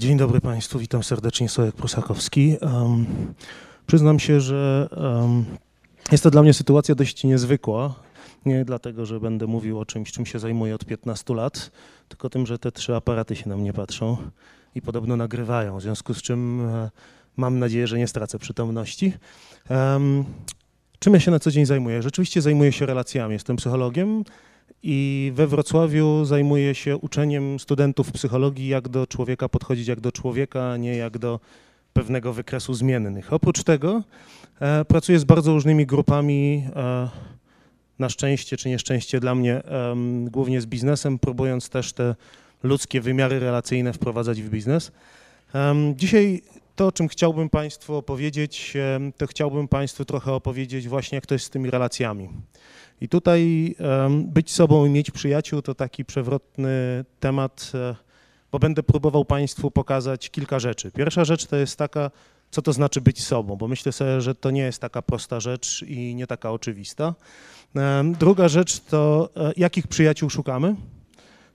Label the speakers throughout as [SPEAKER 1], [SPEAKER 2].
[SPEAKER 1] Dzień dobry Państwu, witam serdecznie, Sławek Prusakowski. Um, przyznam się, że um, jest to dla mnie sytuacja dość niezwykła. Nie dlatego, że będę mówił o czymś, czym się zajmuję od 15 lat, tylko tym, że te trzy aparaty się na mnie patrzą i podobno nagrywają, w związku z czym e, mam nadzieję, że nie stracę przytomności. Um, czym ja się na co dzień zajmuję? Rzeczywiście zajmuję się relacjami, jestem psychologiem i we Wrocławiu zajmuję się uczeniem studentów psychologii, jak do człowieka podchodzić jak do człowieka, a nie jak do pewnego wykresu zmiennych. Oprócz tego e, pracuję z bardzo różnymi grupami, e, na szczęście czy nieszczęście dla mnie, e, głównie z biznesem, próbując też te ludzkie wymiary relacyjne wprowadzać w biznes. Dzisiaj to, o czym chciałbym Państwu opowiedzieć, to chciałbym Państwu trochę opowiedzieć właśnie, jak to jest z tymi relacjami. I tutaj być sobą i mieć przyjaciół to taki przewrotny temat, e, bo będę próbował Państwu pokazać kilka rzeczy. Pierwsza rzecz to jest taka, co to znaczy być sobą, bo myślę sobie, że to nie jest taka prosta rzecz i nie taka oczywista. Druga rzecz to, e, jakich przyjaciół szukamy.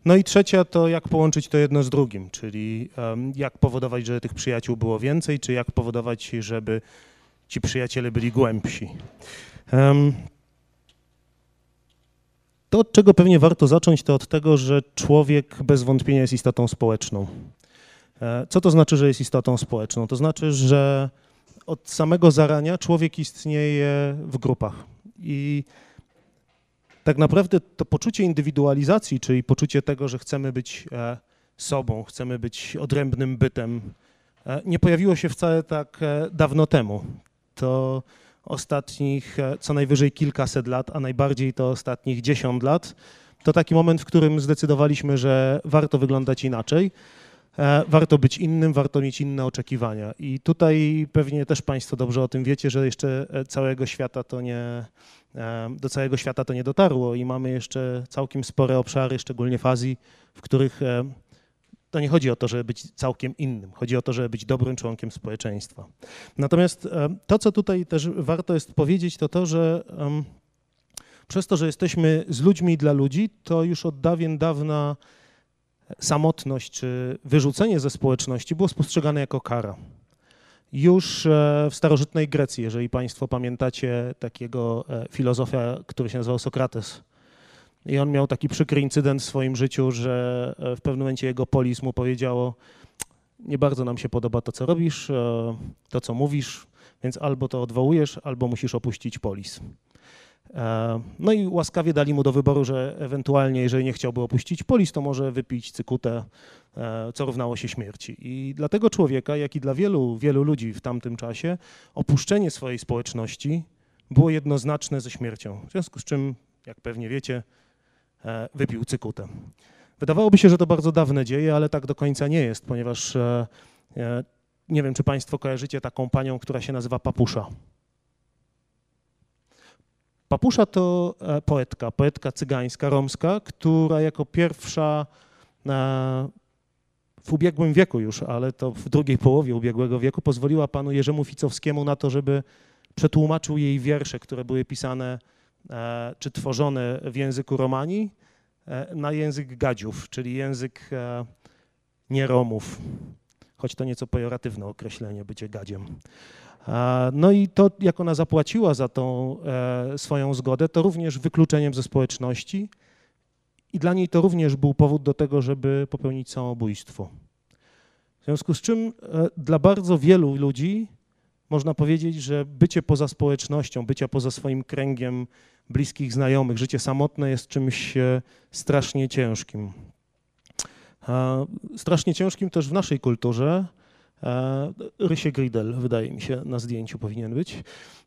[SPEAKER 1] No i trzecia to, jak połączyć to jedno z drugim, czyli jak powodować, żeby tych przyjaciół było więcej, czy jak powodować, żeby ci przyjaciele byli głębsi. To, od czego pewnie warto zacząć, to od tego, że człowiek bez wątpienia jest istotą społeczną. E, co to znaczy, że jest istotą społeczną? To znaczy, że od samego zarania człowiek istnieje w grupach. I tak naprawdę to poczucie indywidualizacji, czyli poczucie tego, że chcemy być e, sobą, chcemy być odrębnym bytem, e, nie pojawiło się wcale tak dawno temu. To ostatnich e, co najwyżej kilkaset lat, a najbardziej to ostatnich dziesiąt lat, to taki moment, w którym zdecydowaliśmy, że warto wyglądać inaczej, e, warto być innym, warto mieć inne oczekiwania. I tutaj pewnie też Państwo dobrze o tym wiecie, że jeszcze e, całego świata to nie, do całego świata to nie dotarło i mamy jeszcze całkiem spore obszary, szczególnie w Azji, w których to nie chodzi o to, żeby być całkiem innym, chodzi o to, żeby być dobrym członkiem społeczeństwa. Natomiast e, to, co tutaj też warto jest powiedzieć, to to, że przez to, że jesteśmy z ludźmi dla ludzi, to już od dawien dawna samotność czy wyrzucenie ze społeczności było spostrzegane jako kara. Już e, w starożytnej Grecji, jeżeli Państwo pamiętacie takiego e, filozofa, który się nazywał Sokrates, i on miał taki przykry incydent w swoim życiu, że e, w pewnym momencie jego polis mu powiedziało, nie bardzo nam się podoba to, co robisz, e, to, co mówisz, więc albo to odwołujesz, albo musisz opuścić polis. E, no i łaskawie dali mu do wyboru, że ewentualnie, jeżeli nie chciałby opuścić polis, to może wypić cykutę, co równało się śmierci. I dla tego człowieka, jak i dla wielu, wielu ludzi w tamtym czasie, opuszczenie swojej społeczności było jednoznaczne ze śmiercią. W związku z czym, jak pewnie wiecie, wypił cykutę. Wydawałoby się, że to bardzo dawne dzieje, ale tak do końca nie jest, ponieważ e, e, nie wiem, czy Państwo kojarzycie taką panią, która się nazywa Papusza. Papusza to poetka, poetka cygańska, romska, która jako pierwsza w ubiegłym wieku już, ale to w drugiej połowie ubiegłego wieku, pozwoliła panu Jerzemu Ficowskiemu na to, żeby przetłumaczył jej wiersze, które były pisane E, czy tworzone w języku Romanii e, na język gadziów, czyli język e, nieromów, choć to nieco pejoratywne określenie, bycie gadziem. No i to, jak ona zapłaciła za tą swoją zgodę, to również wykluczeniem ze społeczności i dla niej to również był powód do tego, żeby popełnić samobójstwo. W związku z czym dla bardzo wielu ludzi można powiedzieć, że bycie poza społecznością, bycie poza swoim kręgiem bliskich znajomych, życie samotne jest czymś e, strasznie ciężkim. Strasznie ciężkim też w naszej kulturze. E, Rysie Gridel, wydaje mi się, na zdjęciu powinien być.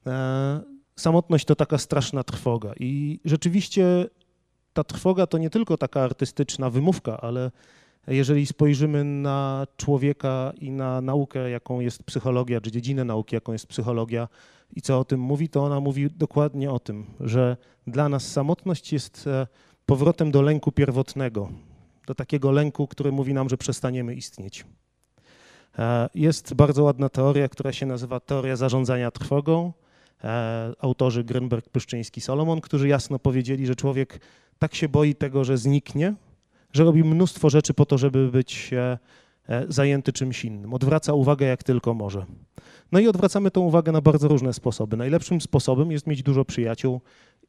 [SPEAKER 1] E, samotność to taka straszna trwoga i rzeczywiście ta trwoga to nie tylko taka artystyczna wymówka, ale jeżeli spojrzymy na człowieka i na naukę, jaką jest psychologia, czy dziedzinę nauki, jaką jest psychologia i co o tym mówi, to ona mówi dokładnie o tym, że dla nas samotność jest e, powrotem do lęku pierwotnego, do takiego lęku, który mówi nam, że przestaniemy istnieć. E, jest bardzo ładna teoria, która się nazywa teoria zarządzania trwogą. E, autorzy Grünberg, Pyszczyński, Solomon, którzy jasno powiedzieli, że człowiek tak się boi tego, że zniknie, że robi mnóstwo rzeczy po to, żeby być e, zajęty czymś innym. Odwraca uwagę jak tylko może. No i odwracamy tą uwagę na bardzo różne sposoby. Najlepszym sposobem jest mieć dużo przyjaciół,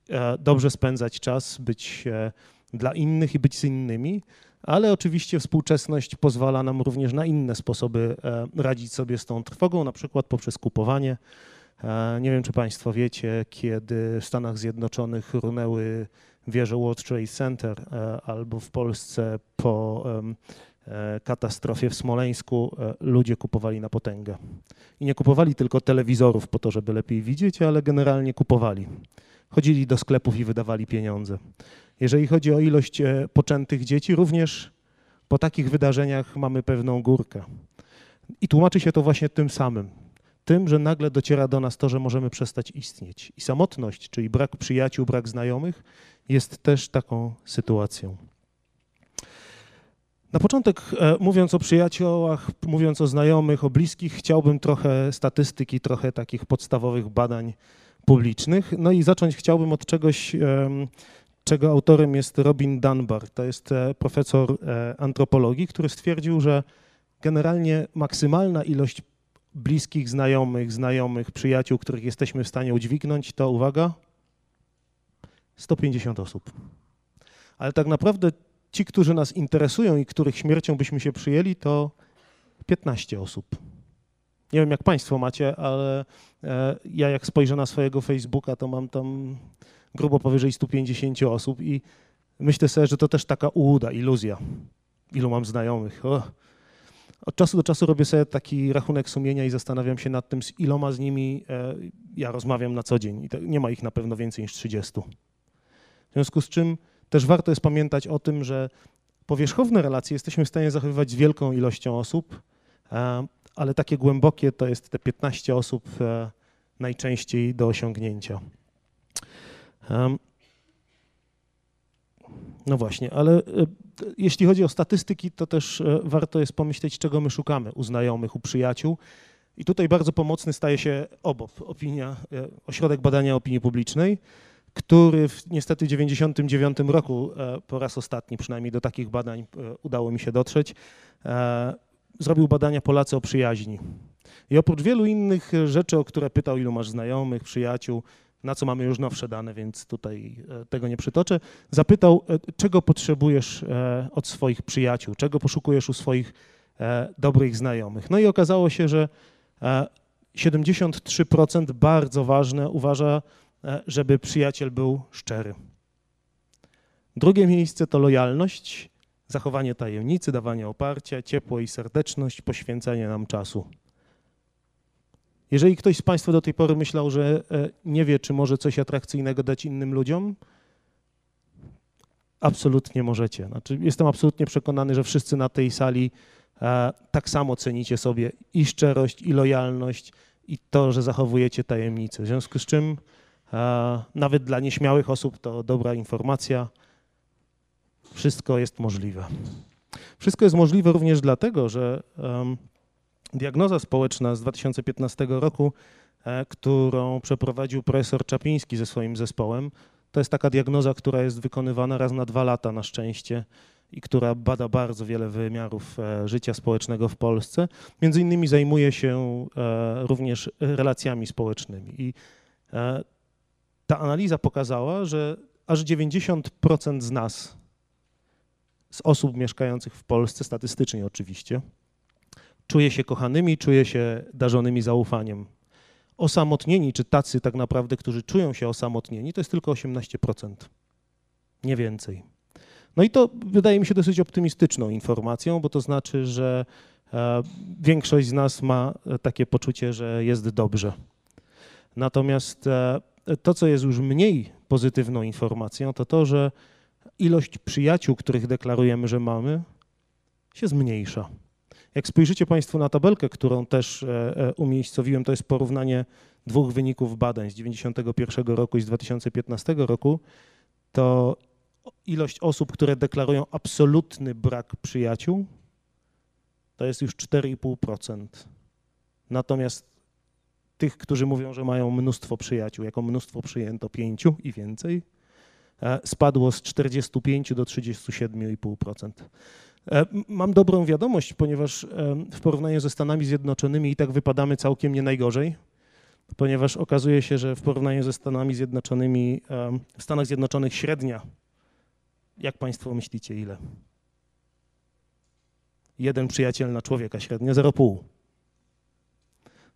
[SPEAKER 1] e, dobrze spędzać czas, być e, dla innych i być z innymi, ale oczywiście współczesność pozwala nam również na inne sposoby radzić sobie z tą trwogą, na przykład poprzez kupowanie. Nie wiem, czy Państwo wiecie, kiedy w Stanach Zjednoczonych runęły wieże World Trade Center e, albo w Polsce po e, katastrofie w Smoleńsku e, ludzie kupowali na potęgę. I nie kupowali tylko telewizorów po to, żeby lepiej widzieć, ale generalnie kupowali. Chodzili do sklepów i wydawali pieniądze. Jeżeli chodzi o ilość poczętych dzieci, również po takich wydarzeniach mamy pewną górkę. I tłumaczy się to właśnie tym samym. Tym, że nagle dociera do nas to, że możemy przestać istnieć. I samotność, czyli brak przyjaciół, brak znajomych, jest też taką sytuacją. Na początek, e, mówiąc o przyjaciołach, mówiąc o znajomych, o bliskich, chciałbym trochę statystyki, trochę takich podstawowych badań publicznych. No i zacząć chciałbym od czegoś, czego autorem jest Robin Dunbar. To jest e, profesor e, antropologii, który stwierdził, że generalnie maksymalna ilość bliskich znajomych, znajomych, przyjaciół, których jesteśmy w stanie udźwignąć, to uwaga, 150 osób. Ale tak naprawdę ci, którzy nas interesują i których śmiercią byśmy się przyjęli, to 15 osób. Nie wiem, jak Państwo macie, ale e, ja jak spojrzę na swojego Facebooka, to mam tam grubo powyżej 150 osób i myślę sobie, że to też taka ułuda, iluzja. Ilu mam znajomych. O. Od czasu do czasu robię sobie taki rachunek sumienia i zastanawiam się nad tym, z iloma z nimi e, ja rozmawiam na co dzień. Nie ma ich na pewno więcej niż 30. W związku z czym też warto jest pamiętać o tym, że powierzchowne relacje jesteśmy w stanie zachowywać z wielką ilością osób, e, ale takie głębokie to jest te 15 osób e, najczęściej do osiągnięcia. No właśnie, ale e, jeśli chodzi o statystyki, to też warto jest pomyśleć, czego my szukamy u znajomych, u przyjaciół. I tutaj bardzo pomocny staje się OBOP, opinia, Ośrodek Badania Opinii Publicznej, który w niestety 99 roku e, po raz ostatni przynajmniej do takich badań e, udało mi się dotrzeć, e, zrobił badania Polacy o przyjaźni. I oprócz wielu innych rzeczy, o które pytał, ilu masz znajomych, przyjaciół, na co mamy już nowsze dane, więc tutaj tego nie przytoczę, zapytał, czego potrzebujesz od swoich przyjaciół, czego poszukujesz u swoich dobrych znajomych. No i okazało się, że 73% bardzo ważne uważa E, żeby przyjaciel był szczery. Drugie miejsce to lojalność, zachowanie tajemnicy, dawanie oparcia, ciepło i serdeczność, poświęcenie nam czasu. Jeżeli ktoś z Państwa do tej pory myślał, że e, nie wie, czy może coś atrakcyjnego dać innym ludziom, absolutnie możecie. Znaczy, jestem absolutnie przekonany, że wszyscy na tej sali e, tak samo cenicie sobie i szczerość, i lojalność, i to, że zachowujecie tajemnicę. W związku z czym nawet dla nieśmiałych osób to dobra informacja. Wszystko jest możliwe. Wszystko jest możliwe również dlatego, że diagnoza społeczna z 2015 roku, e, którą przeprowadził profesor Czapiński ze swoim zespołem, to jest taka diagnoza, która jest wykonywana raz na dwa lata na szczęście i która bada bardzo wiele wymiarów e, życia społecznego w Polsce. Między innymi zajmuje się e, również relacjami społecznymi. I ta analiza pokazała, że aż 90% z nas, z osób mieszkających w Polsce, statystycznie oczywiście, czuje się kochanymi, czuje się darzonymi zaufaniem. Osamotnieni, czy tacy tak naprawdę, którzy czują się osamotnieni, to jest tylko 18%, nie więcej. No i to wydaje mi się dosyć optymistyczną informacją, bo to znaczy, że e, większość z nas ma takie poczucie, że jest dobrze. Natomiast e, to, co jest już mniej pozytywną informacją, to to, że ilość przyjaciół, których deklarujemy, że mamy, się zmniejsza. Jak spojrzycie Państwo na tabelkę, którą też e, e, umiejscowiłem, to jest porównanie dwóch wyników badań z 1991 roku i z 2015 roku, to ilość osób, które deklarują absolutny brak przyjaciół, to jest już 4,5%. Natomiast tych, którzy mówią, że mają mnóstwo przyjaciół, jako mnóstwo przyjęto pięciu i więcej, spadło z 45 do 37,5%. Mam dobrą wiadomość, ponieważ w porównaniu ze Stanami Zjednoczonymi i tak wypadamy całkiem nie najgorzej, ponieważ okazuje się, że w porównaniu ze Stanami Zjednoczonymi, w Stanach Zjednoczonych średnia, jak Państwo myślicie, ile? Jeden przyjaciel na człowieka średnio 0,5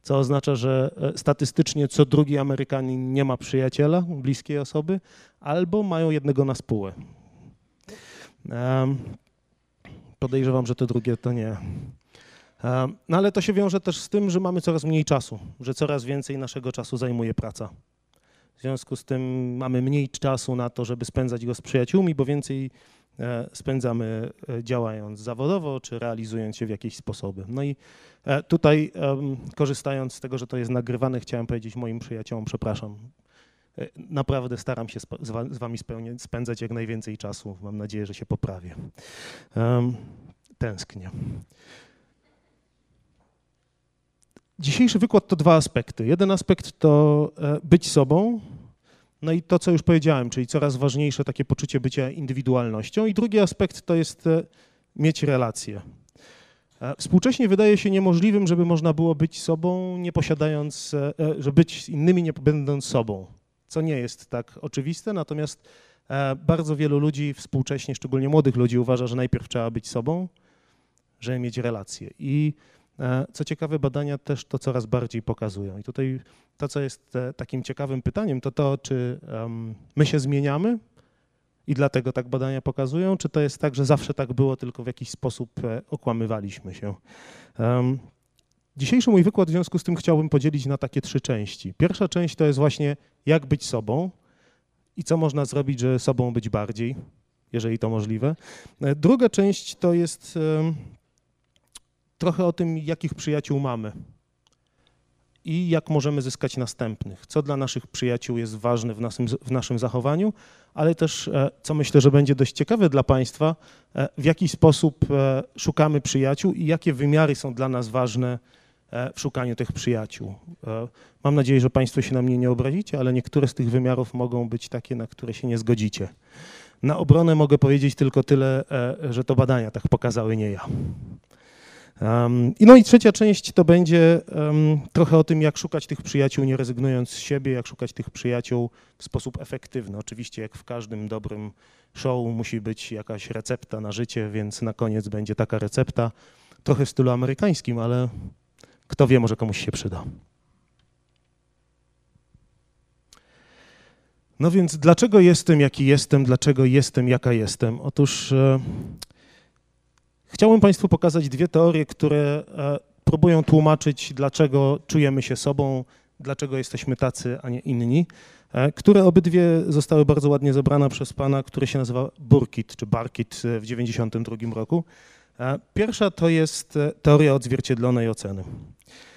[SPEAKER 1] co oznacza, że e, statystycznie co drugi Amerykanin nie ma przyjaciela, bliskiej osoby, albo mają jednego na spółę. Podejrzewam, że to drugie to nie. No ale to się wiąże też z tym, że mamy coraz mniej czasu, że coraz więcej naszego czasu zajmuje praca. W związku z tym mamy mniej czasu na to, żeby spędzać go z przyjaciółmi, bo więcej E, spędzamy e, działając zawodowo czy realizując się w jakieś sposoby. No i e, tutaj korzystając z tego, że to jest nagrywane, chciałem powiedzieć moim przyjaciołom, przepraszam, naprawdę staram się z wami spędzać jak najwięcej czasu. Mam nadzieję, że się poprawię. Tęsknię. Dzisiejszy wykład to dwa aspekty. Jeden aspekt to być sobą, no i to, co już powiedziałem, czyli coraz ważniejsze takie poczucie bycia indywidualnością. I drugi aspekt to jest e, mieć relacje. E, współcześnie wydaje się niemożliwym, żeby można było być sobą, nie posiadając, e, że być innymi, nie będąc sobą, co nie jest tak oczywiste, natomiast bardzo wielu ludzi współcześnie, szczególnie młodych ludzi, uważa, że najpierw trzeba być sobą, żeby mieć relacje. I co ciekawe, badania też to coraz bardziej pokazują. I tutaj to, co jest e, takim ciekawym pytaniem, to to, czy my się zmieniamy i dlatego tak badania pokazują, czy to jest tak, że zawsze tak było, tylko w jakiś sposób e, okłamywaliśmy się. Dzisiejszy mój wykład w związku z tym chciałbym podzielić na takie trzy części. Pierwsza część to jest właśnie jak być sobą i co można zrobić, żeby sobą być bardziej, jeżeli to możliwe. E, druga część to jest trochę o tym, jakich przyjaciół mamy i jak możemy zyskać następnych, co dla naszych przyjaciół jest ważne w naszym, w naszym zachowaniu, ale też, e, co myślę, że będzie dość ciekawe dla Państwa, e, w jaki sposób szukamy przyjaciół i jakie wymiary są dla nas ważne w szukaniu tych przyjaciół. Mam nadzieję, że Państwo się na mnie nie obrazicie, ale niektóre z tych wymiarów mogą być takie, na które się nie zgodzicie. Na obronę mogę powiedzieć tylko tyle, że to badania tak pokazały, nie ja. I no i trzecia część to będzie trochę o tym, jak szukać tych przyjaciół, nie rezygnując z siebie, jak szukać tych przyjaciół w sposób efektywny. Oczywiście, jak w każdym dobrym show, musi być jakaś recepta na życie, więc na koniec będzie taka recepta, trochę w stylu amerykańskim, ale kto wie, może komuś się przyda. No więc dlaczego jestem, jaki jestem, dlaczego jestem, jaka jestem? Otóż e, Chciałbym Państwu pokazać dwie teorie, które e, próbują tłumaczyć, dlaczego czujemy się sobą, dlaczego jesteśmy tacy, a nie inni, e, które obydwie zostały bardzo ładnie zebrane przez pana, który się nazywa Burkit czy Barkit w 1992 roku. E, pierwsza to jest teoria odzwierciedlonej oceny.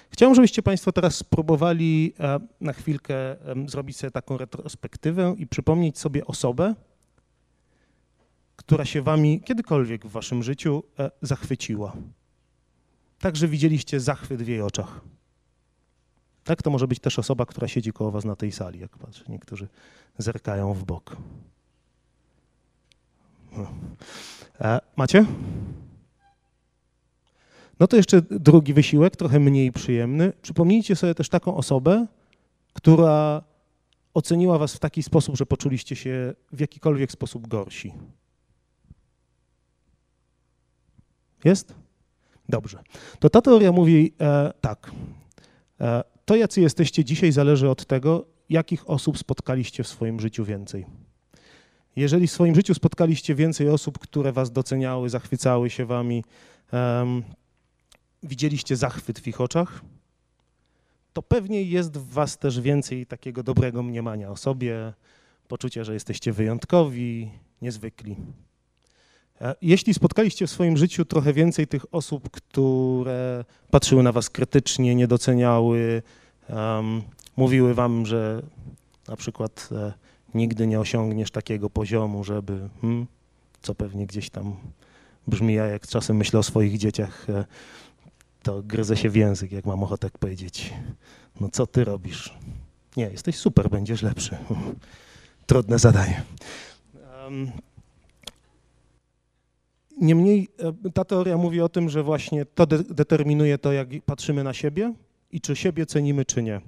[SPEAKER 1] Chciałbym, żebyście Państwo teraz spróbowali na chwilkę zrobić sobie taką retrospektywę i przypomnieć sobie osobę, która się wami kiedykolwiek w waszym życiu e, zachwyciła. Także widzieliście zachwyt w jej oczach. Tak, to może być też osoba, która siedzi koło was na tej sali, jak patrzę. Niektórzy zerkają w bok. E, macie? No to jeszcze drugi wysiłek, trochę mniej przyjemny. Przypomnijcie sobie też taką osobę, która oceniła was w taki sposób, że poczuliście się w jakikolwiek sposób gorsi. Jest? Dobrze. To ta teoria mówi e, tak. E, to, jacy jesteście dzisiaj, zależy od tego, jakich osób spotkaliście w swoim życiu więcej. Jeżeli w swoim życiu spotkaliście więcej osób, które was doceniały, zachwycały się wami, um, widzieliście zachwyt w ich oczach, to pewnie jest w was też więcej takiego dobrego mniemania o sobie, poczucia, że jesteście wyjątkowi, niezwykli. E, jeśli spotkaliście w swoim życiu trochę więcej tych osób, które patrzyły na was krytycznie, nie doceniały, um, mówiły wam, że na przykład e, nigdy nie osiągniesz takiego poziomu, żeby, hmm, co pewnie gdzieś tam brzmi, ja jak czasem myślę o swoich dzieciach, e, to gryzę się w język, jak mam ochotę powiedzieć. No co ty robisz? Nie, jesteś super, będziesz lepszy. Trudne zadanie. Niemniej e, ta teoria mówi o tym, że właśnie to de determinuje to, jak patrzymy na siebie i czy siebie cenimy, czy nie.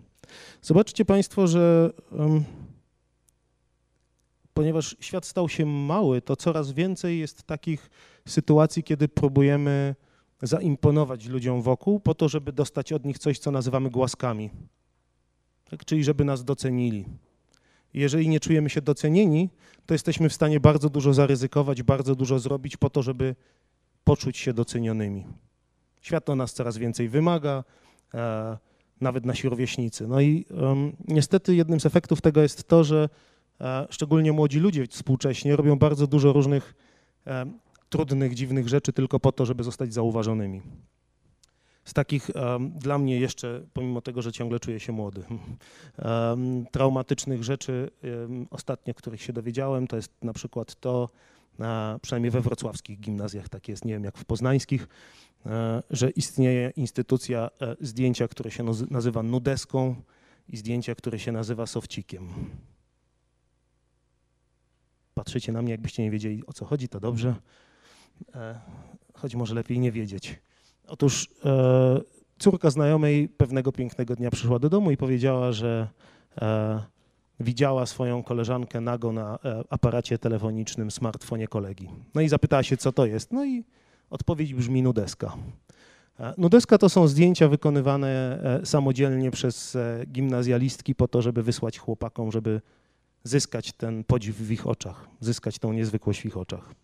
[SPEAKER 1] Zobaczcie Państwo, że um, ponieważ świat stał się mały, to coraz więcej jest takich sytuacji, kiedy próbujemy zaimponować ludziom wokół po to, żeby dostać od nich coś, co nazywamy głaskami, tak? czyli żeby nas docenili. Jeżeli nie czujemy się docenieni, to jesteśmy w stanie bardzo dużo zaryzykować, bardzo dużo zrobić po to, żeby poczuć się docenionymi. Świat nas coraz więcej wymaga, e, nawet nasi rówieśnicy. No i niestety jednym z efektów tego jest to, że e, szczególnie młodzi ludzie współcześnie robią bardzo dużo różnych e, trudnych, dziwnych rzeczy tylko po to, żeby zostać zauważonymi. Z takich um, dla mnie jeszcze, pomimo tego, że ciągle czuję się młody, um, traumatycznych rzeczy um, ostatnio, których się dowiedziałem, to jest na przykład to, a, przynajmniej we wrocławskich gimnazjach tak jest, nie wiem jak w poznańskich, a, że istnieje instytucja e, zdjęcia, które się nazywa nudeską i zdjęcia, które się nazywa sofcikiem. Patrzycie na mnie, jakbyście nie wiedzieli o co chodzi, to dobrze. E, choć może lepiej nie wiedzieć. Otóż e, córka znajomej pewnego pięknego dnia przyszła do domu i powiedziała, że e, widziała swoją koleżankę nago na aparacie telefonicznym, smartfonie kolegi. No i zapytała się, co to jest. No i odpowiedź brzmi nudeska. Nudeska to są zdjęcia wykonywane samodzielnie przez gimnazjalistki po to, żeby wysłać chłopakom, żeby zyskać ten podziw w ich oczach, zyskać tą niezwykłość w ich oczach.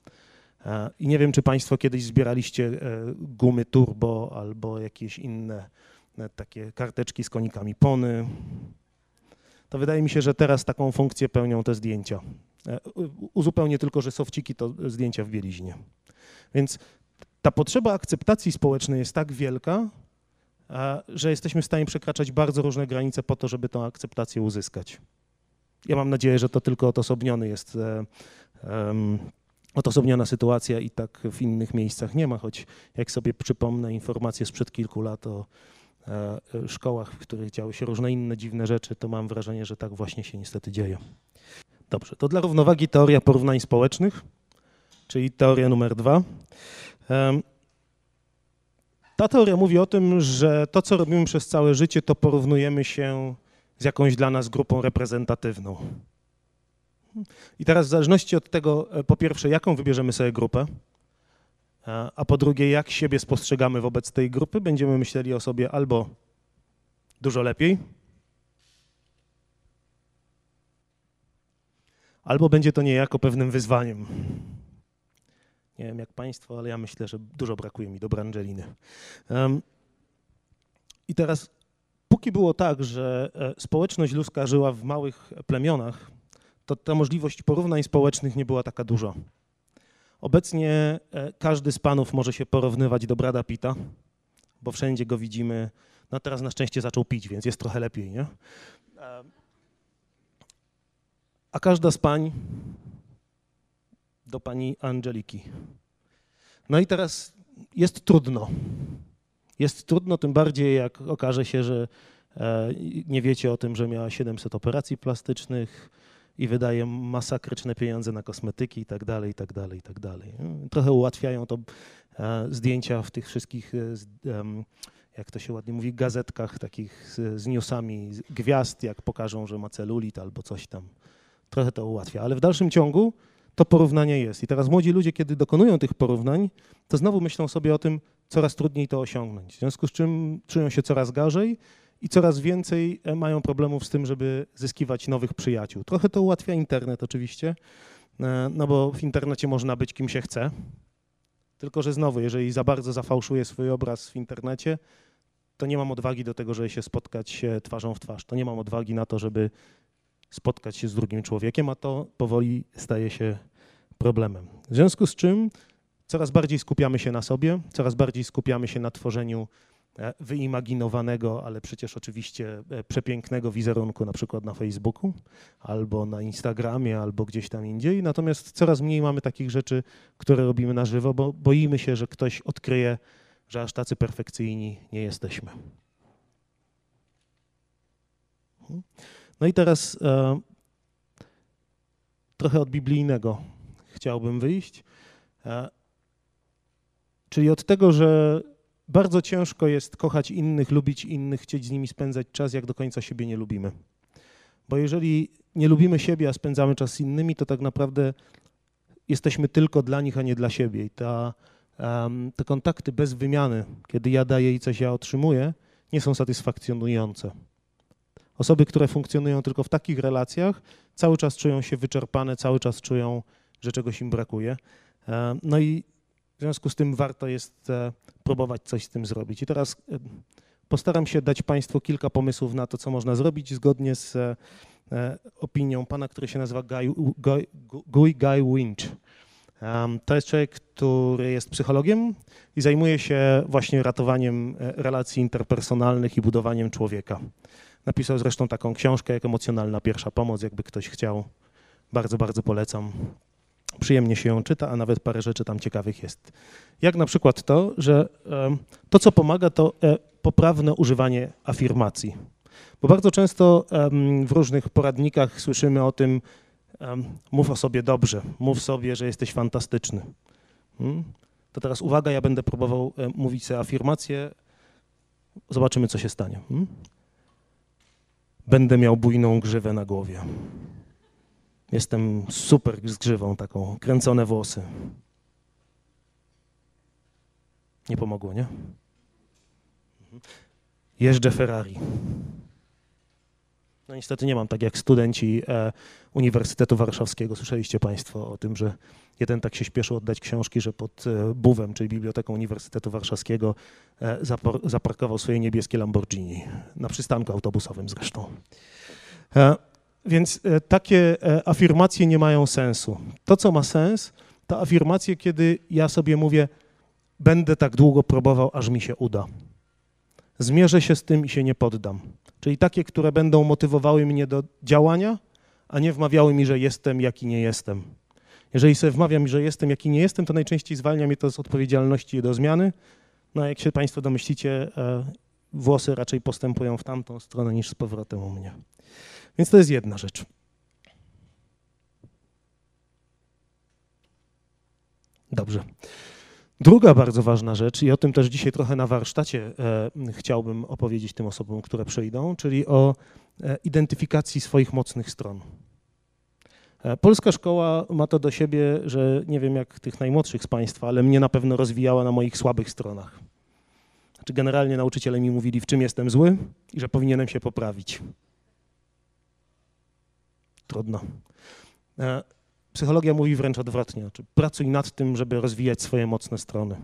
[SPEAKER 1] E, I nie wiem, czy Państwo kiedyś zbieraliście e, gumy turbo albo jakieś inne e, takie karteczki z konikami pony. To wydaje mi się, że teraz taką funkcję pełnią te zdjęcia. Uzupełnię tylko, że sofciki to zdjęcia w bieliźnie. Więc ta potrzeba akceptacji społecznej jest tak wielka, że jesteśmy w stanie przekraczać bardzo różne granice po to, żeby tę akceptację uzyskać. Ja mam nadzieję, że to tylko odosobniony jest um, odosobniona sytuacja i tak w innych miejscach nie ma, choć jak sobie przypomnę informacje sprzed kilku lat o e, szkołach, w których działy się różne inne dziwne rzeczy, to mam wrażenie, że tak właśnie się niestety dzieje. Dobrze, to dla równowagi teoria porównań społecznych, czyli teoria numer dwa. Ta teoria mówi o tym, że to, co robimy przez całe życie, to porównujemy się z jakąś dla nas grupą reprezentatywną. I teraz w zależności od tego, e, po pierwsze, jaką wybierzemy sobie grupę, a po drugie, jak siebie spostrzegamy wobec tej grupy, będziemy myśleli o sobie albo dużo lepiej, albo będzie to niejako pewnym wyzwaniem. Nie wiem jak Państwo, ale ja myślę, że dużo brakuje mi do Brangeliny. Um, I teraz, póki było tak, że e, społeczność ludzka żyła w małych plemionach, to ta możliwość porównań społecznych nie była taka duża. Obecnie e, każdy z panów może się porównywać do Brada Pita, bo wszędzie go widzimy. No teraz na szczęście zaczął pić, więc jest trochę lepiej, nie? A każda z pań do pani Angeliki. No i teraz jest trudno. Jest trudno, tym bardziej jak okaże się, że e, nie wiecie o tym, że miała 700 operacji plastycznych, i wydaje masakryczne pieniądze na kosmetyki i tak dalej, i tak dalej, i tak dalej. Trochę ułatwiają to e, zdjęcia w tych wszystkich, e, jak to się ładnie mówi, gazetkach takich z newsami gwiazd, jak pokażą, że ma celulit albo coś tam. Trochę to ułatwia, ale w dalszym ciągu to porównanie jest. I teraz młodzi ludzie, kiedy dokonują tych porównań, to znowu myślą sobie o tym, coraz trudniej to osiągnąć. W związku z czym czują się coraz gorzej i coraz więcej e, mają problemów z tym, żeby zyskiwać nowych przyjaciół. Trochę to ułatwia internet oczywiście, e, no bo w internecie można być kim się chce, tylko że znowu, jeżeli za bardzo zafałszuję swój obraz w internecie, to nie mam odwagi do tego, żeby się spotkać twarzą w twarz. To nie mam odwagi na to, żeby spotkać się z drugim człowiekiem, a to powoli staje się problemem. W związku z czym coraz bardziej skupiamy się na sobie, coraz bardziej skupiamy się na tworzeniu E, wyimaginowanego, ale przecież oczywiście e, przepięknego wizerunku na przykład na Facebooku albo na Instagramie, albo gdzieś tam indziej. Natomiast coraz mniej mamy takich rzeczy, które robimy na żywo, bo boimy się, że ktoś odkryje, że aż tacy perfekcyjni nie jesteśmy. No i teraz e, trochę od biblijnego chciałbym wyjść. E, czyli od tego, że bardzo ciężko jest kochać innych, lubić innych, chcieć z nimi spędzać czas, jak do końca siebie nie lubimy. Bo jeżeli nie lubimy siebie, a spędzamy czas z innymi, to tak naprawdę jesteśmy tylko dla nich, a nie dla siebie. I ta, um, te kontakty bez wymiany, kiedy ja daję i coś ja otrzymuję, nie są satysfakcjonujące. Osoby, które funkcjonują tylko w takich relacjach, cały czas czują się wyczerpane, cały czas czują, że czegoś im brakuje. No i w związku z tym warto jest e, próbować coś z tym zrobić. I teraz e, postaram się dać Państwu kilka pomysłów na to, co można zrobić zgodnie z e, opinią pana, który się nazywa Guy, Guy, Guy, Guy Winch. To jest człowiek, który jest psychologiem i zajmuje się właśnie ratowaniem relacji interpersonalnych i budowaniem człowieka. Napisał zresztą taką książkę jak Emocjonalna Pierwsza Pomoc, jakby ktoś chciał. Bardzo, bardzo polecam. Przyjemnie się ją czyta, a nawet parę rzeczy tam ciekawych jest. Jak na przykład to, że to, co pomaga, to e, poprawne używanie afirmacji. Bo bardzo często w różnych poradnikach słyszymy o tym, mów o sobie dobrze, mów sobie, że jesteś fantastyczny. Hmm? To teraz uwaga, ja będę próbował e, mówić sobie afirmacje, zobaczymy, co się stanie. Hmm? Będę miał bujną grzywę na głowie. Jestem super z grzywą taką, kręcone włosy. Nie pomogło, nie? Jeżdżę Ferrari. No niestety nie mam tak jak studenci e, Uniwersytetu Warszawskiego. Słyszeliście Państwo o tym, że jeden tak się śpieszył oddać książki, że pod e, BUW-em, czyli Biblioteką Uniwersytetu Warszawskiego, e, zaparkował swoje niebieskie Lamborghini, na przystanku autobusowym zresztą. E, więc e, takie e, afirmacje nie mają sensu. To, co ma sens, to afirmacje, kiedy ja sobie mówię, będę tak długo próbował, aż mi się uda. Zmierzę się z tym i się nie poddam. Czyli takie, które będą motywowały mnie do działania, a nie wmawiały mi, że jestem, jaki nie jestem. Jeżeli sobie wmawiam, że jestem, jaki nie jestem, to najczęściej zwalnia mnie to z odpowiedzialności do zmiany. No jak się Państwo domyślicie, e, włosy raczej postępują w tamtą stronę niż z powrotem u mnie. Więc to jest jedna rzecz. Dobrze. Druga bardzo ważna rzecz, i o tym też dzisiaj trochę na warsztacie e, chciałbym opowiedzieć tym osobom, które przyjdą, czyli o e, identyfikacji swoich mocnych stron. E, polska szkoła ma to do siebie, że nie wiem jak tych najmłodszych z Państwa, ale mnie na pewno rozwijała na moich słabych stronach. Znaczy generalnie nauczyciele mi mówili, w czym jestem zły i że powinienem się poprawić. Trudno. E, psychologia mówi wręcz odwrotnie. Znaczy, pracuj nad tym, żeby rozwijać swoje mocne strony.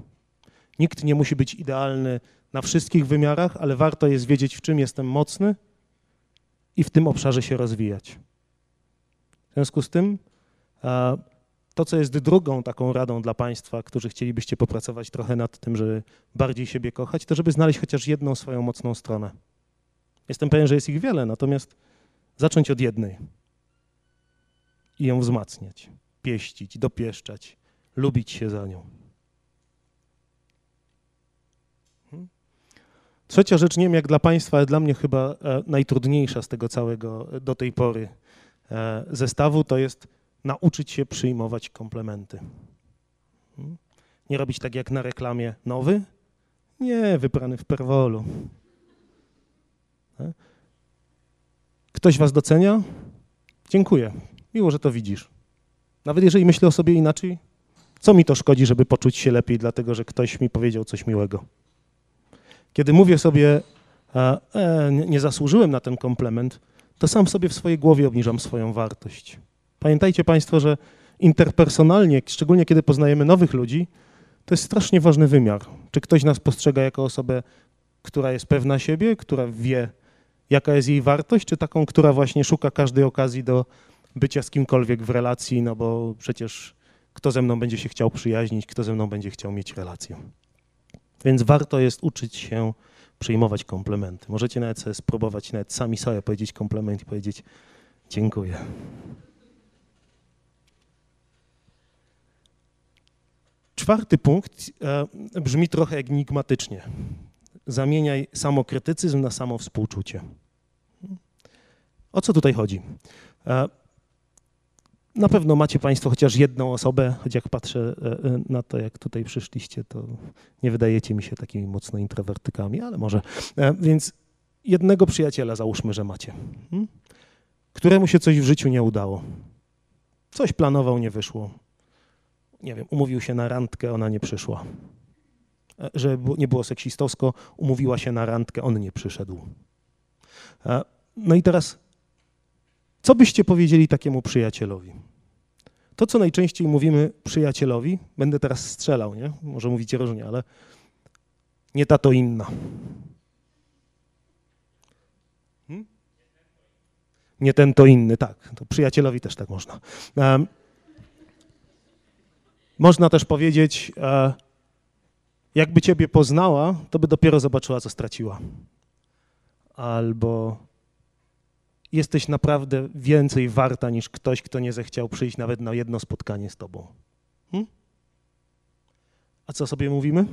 [SPEAKER 1] Nikt nie musi być idealny na wszystkich wymiarach, ale warto jest wiedzieć, w czym jestem mocny i w tym obszarze się rozwijać. W związku z tym, e, to, co jest drugą taką radą dla Państwa, którzy chcielibyście popracować trochę nad tym, żeby bardziej siebie kochać, to żeby znaleźć chociaż jedną swoją mocną stronę. Jestem pewien, że jest ich wiele, natomiast zacząć od jednej i ją wzmacniać, pieścić, dopieszczać, lubić się za nią. Hmm? Trzecia rzecz, nie wiem jak dla Państwa, ale dla mnie chyba e, najtrudniejsza z tego całego e, do tej pory e, zestawu, to jest nauczyć się przyjmować komplementy. Hmm? Nie robić tak jak na reklamie nowy, nie, wyprany w perwolu. Ktoś Was docenia? Dziękuję. Miło, że to widzisz. Nawet jeżeli myślę o sobie inaczej, co mi to szkodzi, żeby poczuć się lepiej, dlatego że ktoś mi powiedział coś miłego? Kiedy mówię sobie, e, nie zasłużyłem na ten komplement, to sam sobie w swojej głowie obniżam swoją wartość. Pamiętajcie Państwo, że interpersonalnie, szczególnie kiedy poznajemy nowych ludzi, to jest strasznie ważny wymiar. Czy ktoś nas postrzega jako osobę, która jest pewna siebie, która wie, jaka jest jej wartość, czy taką, która właśnie szuka każdej okazji do bycia z kimkolwiek w relacji, no bo przecież kto ze mną będzie się chciał przyjaźnić, kto ze mną będzie chciał mieć relację. Więc warto jest uczyć się przyjmować komplementy. Możecie nawet sobie spróbować nawet sami sobie powiedzieć komplement i powiedzieć dziękuję. Czwarty punkt e, brzmi trochę enigmatycznie. Zamieniaj samokrytycyzm na samowspółczucie. O co tutaj chodzi? E, Na pewno macie Państwo chociaż jedną osobę, choć jak patrzę na to, jak tutaj przyszliście, to nie wydajecie mi się takimi mocno introwertykami, ale może. Więc jednego przyjaciela załóżmy, że macie, hmm? któremu się coś w życiu nie udało. Coś planował, nie wyszło. Nie wiem, umówił się na randkę, ona nie przyszła. E, że nie było seksistowsko, umówiła się na randkę, on nie przyszedł. E, no i teraz, co byście powiedzieli takiemu przyjacielowi? To, co najczęściej mówimy przyjacielowi, będę teraz strzelał, nie? Może mówicie różnie, ale nie ta to inna. Hmm? Nie ten to inny, tak. To przyjacielowi też tak można. Można też powiedzieć, e, jakby ciebie poznała, to by dopiero zobaczyła, co straciła. Albo jesteś naprawdę więcej warta niż ktoś, kto nie zechciał przyjść nawet na jedno spotkanie z tobą. Hm? A co sobie mówimy?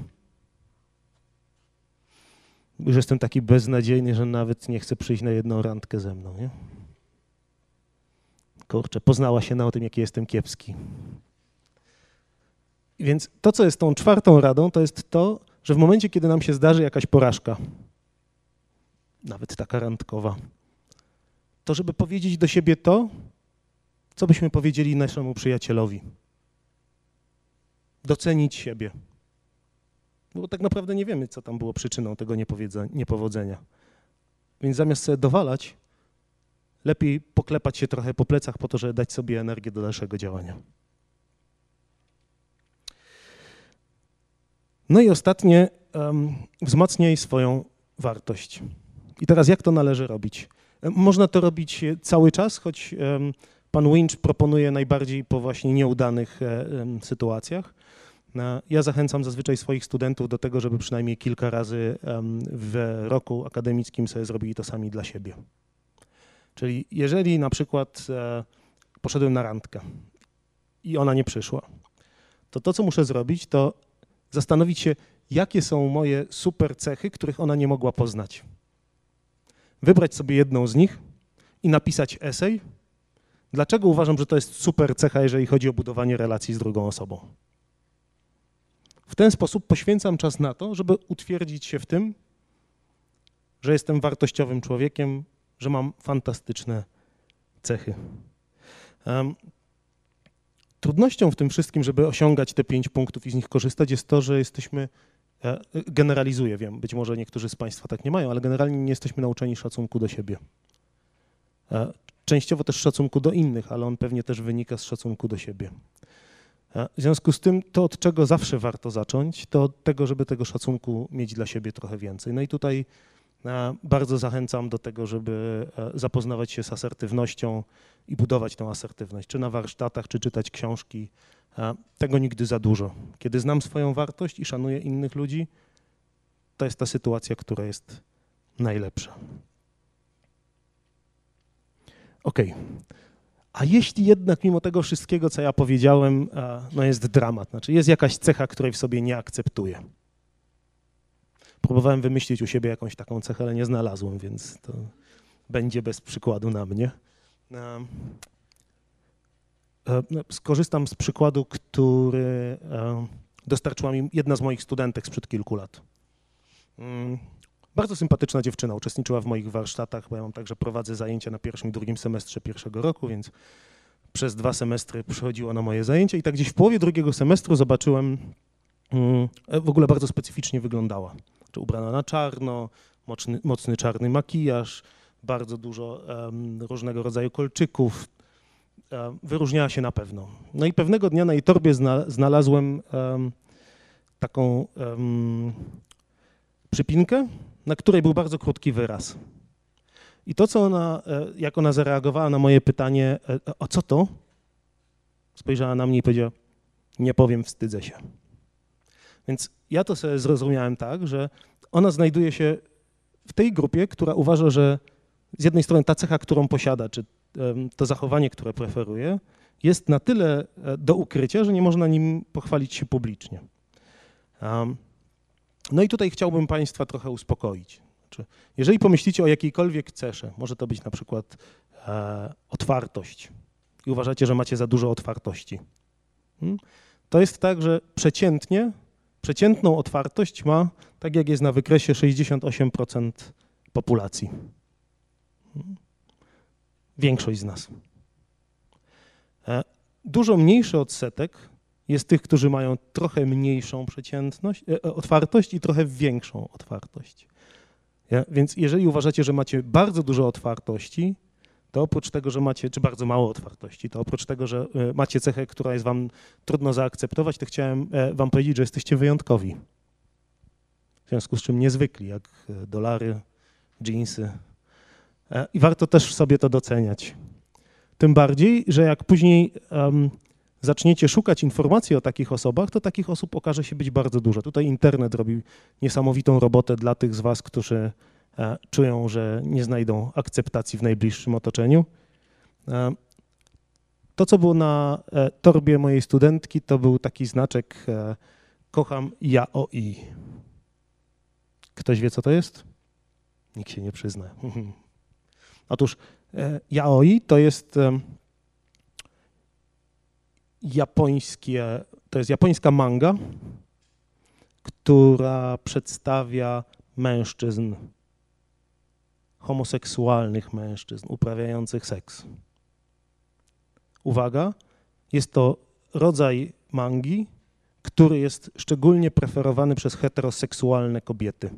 [SPEAKER 1] Że jestem taki beznadziejny, że nawet nie chcę przyjść na jedną randkę ze mną, nie? Kurczę, poznała się na tym, jaki jestem kiepski. Więc to, co jest tą czwartą radą, to jest to, że w momencie, kiedy nam się zdarzy jakaś porażka, nawet taka randkowa, to żeby powiedzieć do siebie to, co byśmy powiedzieli naszemu przyjacielowi. Docenić siebie. No bo tak naprawdę nie wiemy, co tam było przyczyną tego niepowodzenia. Więc zamiast sobie dowalać, lepiej poklepać się trochę po plecach po to, żeby dać sobie energię do dalszego działania. No i ostatnie, um, wzmacniaj swoją wartość. I teraz jak to należy robić? Można to robić cały czas, choć pan Winch proponuje najbardziej po właśnie nieudanych um, sytuacjach. Ja zachęcam zazwyczaj swoich studentów do tego, żeby przynajmniej kilka razy w roku akademickim sobie zrobili to sami dla siebie. Czyli jeżeli na przykład e, poszedłem na randkę i ona nie przyszła, to to, co muszę zrobić, to zastanowić się, jakie są moje super cechy, których ona nie mogła poznać. Wybrać sobie jedną z nich i napisać esej, dlaczego uważam, że to jest super cecha, jeżeli chodzi o budowanie relacji z drugą osobą. W ten sposób poświęcam czas na to, żeby utwierdzić się w tym, że jestem wartościowym człowiekiem, że mam fantastyczne cechy. Um, Trudnością w tym wszystkim, żeby osiągać te pięć punktów i z nich korzystać, jest to, że jesteśmy, generalizuję, wiem, być może niektórzy z Państwa tak nie mają, ale generalnie nie jesteśmy nauczeni szacunku do siebie. E, częściowo też szacunku do innych, ale on pewnie też wynika z szacunku do siebie. E, w związku z tym, to od czego zawsze warto zacząć, to od tego, żeby tego szacunku mieć dla siebie trochę więcej. No i tutaj bardzo zachęcam do tego, żeby zapoznawać się z asertywnością, i budować tę asertywność, czy na warsztatach, czy czytać książki. Tego nigdy za dużo. Kiedy znam swoją wartość i szanuję innych ludzi, to jest ta sytuacja, która jest najlepsza. Ok. A jeśli jednak mimo tego wszystkiego, co ja powiedziałem, no jest dramat, znaczy jest jakaś cecha, której w sobie nie akceptuję. Próbowałem wymyślić u siebie jakąś taką cechę, ale nie znalazłem, więc to będzie bez przykładu na mnie. E, no, skorzystam z przykładu, który e, dostarczyła mi jedna z moich studentek sprzed kilku lat. Mm, bardzo sympatyczna dziewczyna, uczestniczyła w moich warsztatach, bo ja mam także prowadzę zajęcia na pierwszym i drugim semestrze pierwszego roku, więc przez dwa semestry przychodziła na moje zajęcia i tak gdzieś w połowie drugiego semestru zobaczyłem, mm, e, w ogóle bardzo specyficznie wyglądała. Czy ubrana na czarno, mocny, mocny czarny makijaż, bardzo dużo um, różnego rodzaju kolczyków. Um, wyróżniała się na pewno. No i pewnego dnia na jej torbie zna, znalazłem taką przypinkę, na której był bardzo krótki wyraz. I to, co ona, e, jak ona zareagowała na moje pytanie, e, o co to? Spojrzała na mnie i powiedziała, nie powiem, wstydzę się. Więc ja to sobie zrozumiałem tak, że ona znajduje się w tej grupie, która uważa, że z jednej strony ta cecha, którą posiada, czy to zachowanie, które preferuje, jest na tyle e, do ukrycia, że nie można nim pochwalić się publicznie. No i tutaj chciałbym Państwa trochę uspokoić. Jeżeli pomyślicie o jakiejkolwiek cesze, może to być na przykład e, otwartość, i uważacie, że macie za dużo otwartości. Hmm? To jest tak, że przeciętnie, przeciętną otwartość ma, tak jak jest na wykresie, 68% populacji. Większość z nas. E, dużo mniejszy odsetek jest tych, którzy mają trochę mniejszą przeciętność, e, otwartość i trochę większą otwartość. Więc jeżeli uważacie, że macie bardzo dużo otwartości, to oprócz tego, że macie, czy bardzo mało otwartości, to oprócz tego, że e, macie cechę, która jest wam trudno zaakceptować, to chciałem e, wam powiedzieć, że jesteście wyjątkowi. W związku z czym niezwykli, jak e, dolary, jeansy. I warto też sobie to doceniać. Tym bardziej, że jak później um, zaczniecie szukać informacji o takich osobach, to takich osób okaże się być bardzo dużo. Tutaj internet robi niesamowitą robotę dla tych z Was, którzy e, czują, że nie znajdą akceptacji w najbliższym otoczeniu. E, to, co było na e, torbie mojej studentki, to był taki znaczek kocham ja o i. Ktoś wie, co to jest? Nikt się nie przyzna. Otóż yaoi to jest japońskie, to jest japońska manga, która przedstawia mężczyzn, homoseksualnych mężczyzn uprawiających seks. Uwaga, jest to rodzaj mangi, który jest szczególnie preferowany przez heteroseksualne kobiety.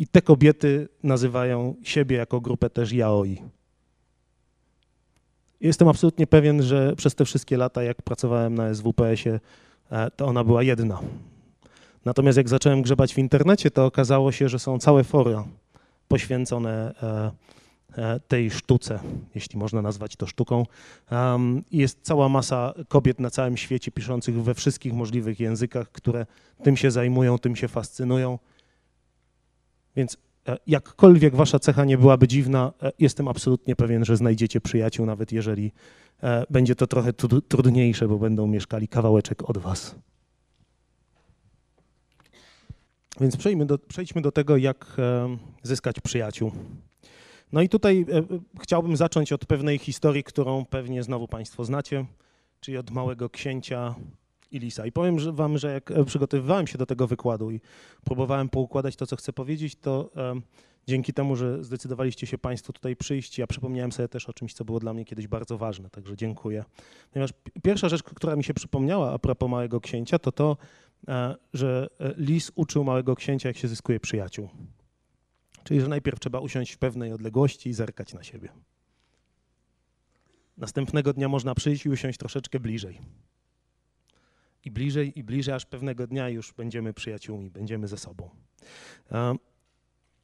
[SPEAKER 1] I te kobiety nazywają siebie jako grupę też yaoi. Jestem absolutnie pewien, że przez te wszystkie lata, jak pracowałem na SWPS-ie, e, to ona była jedna. Natomiast jak zacząłem grzebać w internecie, to okazało się, że są całe fora poświęcone e, e, tej sztuce, jeśli można nazwać to sztuką. Jest cała masa kobiet na całym świecie piszących we wszystkich możliwych językach, które tym się zajmują, tym się fascynują. Więc E, jakkolwiek wasza cecha nie byłaby dziwna, e, jestem absolutnie pewien, że znajdziecie przyjaciół, nawet jeżeli e, będzie to trochę trudniejsze, bo będą mieszkali kawałeczek od was. Więc przejdźmy do, przejdźmy do tego, jak zyskać przyjaciół. No i tutaj chciałbym zacząć od pewnej historii, którą pewnie znowu Państwo znacie, czyli od małego księcia i Lisa. I powiem wam, że jak e, przygotowywałem się do tego wykładu i próbowałem poukładać to, co chcę powiedzieć, to dzięki temu, że zdecydowaliście się Państwo tutaj przyjść, ja przypomniałem sobie też o czymś, co było dla mnie kiedyś bardzo ważne, także dziękuję. Ponieważ pierwsza rzecz, która mi się przypomniała a propos Małego Księcia, to to, e, że e, Lis uczył Małego Księcia, jak się zyskuje przyjaciół. Czyli, że najpierw trzeba usiąść w pewnej odległości i zerkać na siebie. Następnego dnia można przyjść i usiąść troszeczkę bliżej i bliżej, i bliżej, aż pewnego dnia już będziemy przyjaciółmi, będziemy ze sobą.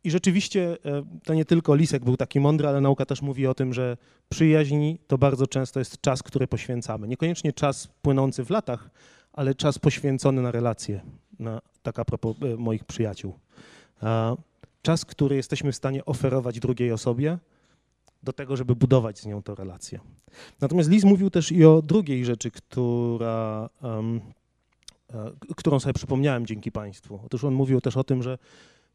[SPEAKER 1] I rzeczywiście e, to nie tylko Lisek był taki mądry, ale nauka też mówi o tym, że przyjaźń to bardzo często jest czas, który poświęcamy. Niekoniecznie czas płynący w latach, ale czas poświęcony na relacje, na, tak a propos e, moich przyjaciół. Czas, który jesteśmy w stanie oferować drugiej osobie, do tego, żeby budować z nią tę relację. Natomiast Liz mówił też i o drugiej rzeczy, która, um, którą sobie przypomniałem dzięki Państwu. Otóż on mówił też o tym, że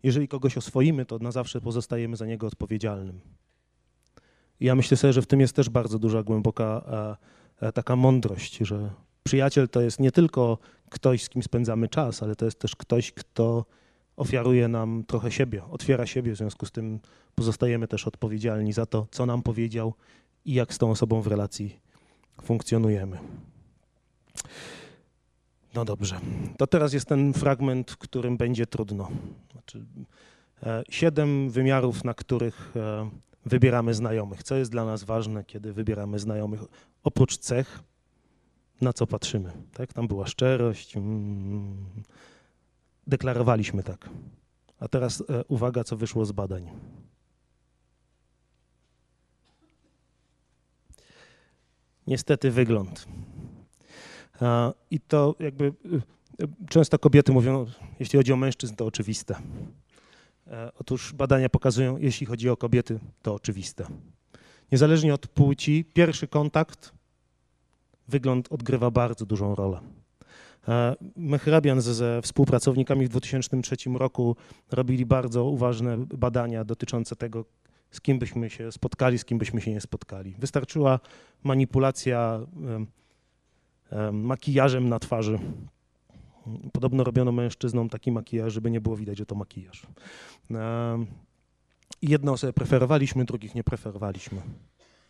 [SPEAKER 1] jeżeli kogoś oswoimy, to na zawsze pozostajemy za niego odpowiedzialnym. I ja myślę sobie, że w tym jest też bardzo duża, głęboka e, e, taka mądrość, że przyjaciel to jest nie tylko ktoś, z kim spędzamy czas, ale to jest też ktoś, kto ofiaruje nam trochę siebie, otwiera siebie, w związku z tym pozostajemy też odpowiedzialni za to, co nam powiedział i jak z tą osobą w relacji funkcjonujemy. No dobrze, to teraz jest ten fragment, w którym będzie trudno. Znaczy, e, siedem wymiarów, na których e, wybieramy znajomych. Co jest dla nas ważne, kiedy wybieramy znajomych? Oprócz cech, na co patrzymy. Tak? Tam była szczerość, mm, deklarowaliśmy tak. A teraz e, uwaga, co wyszło z badań. Niestety wygląd. I to jakby e, często kobiety mówią, jeśli chodzi o mężczyzn, to oczywiste. E, otóż badania pokazują, jeśli chodzi o kobiety, to oczywiste. Niezależnie od płci, pierwszy kontakt, wygląd odgrywa bardzo dużą rolę. E, Mehrabian ze współpracownikami w 2003 roku robili bardzo uważne badania dotyczące tego, z kim byśmy się spotkali, z kim byśmy się nie spotkali. Wystarczyła manipulacja em, em, makijażem na twarzy. Podobno robiono mężczyznom taki makijaż, żeby nie było widać, że to makijaż. Em, i Jedne osoby preferowaliśmy, drugich nie preferowaliśmy.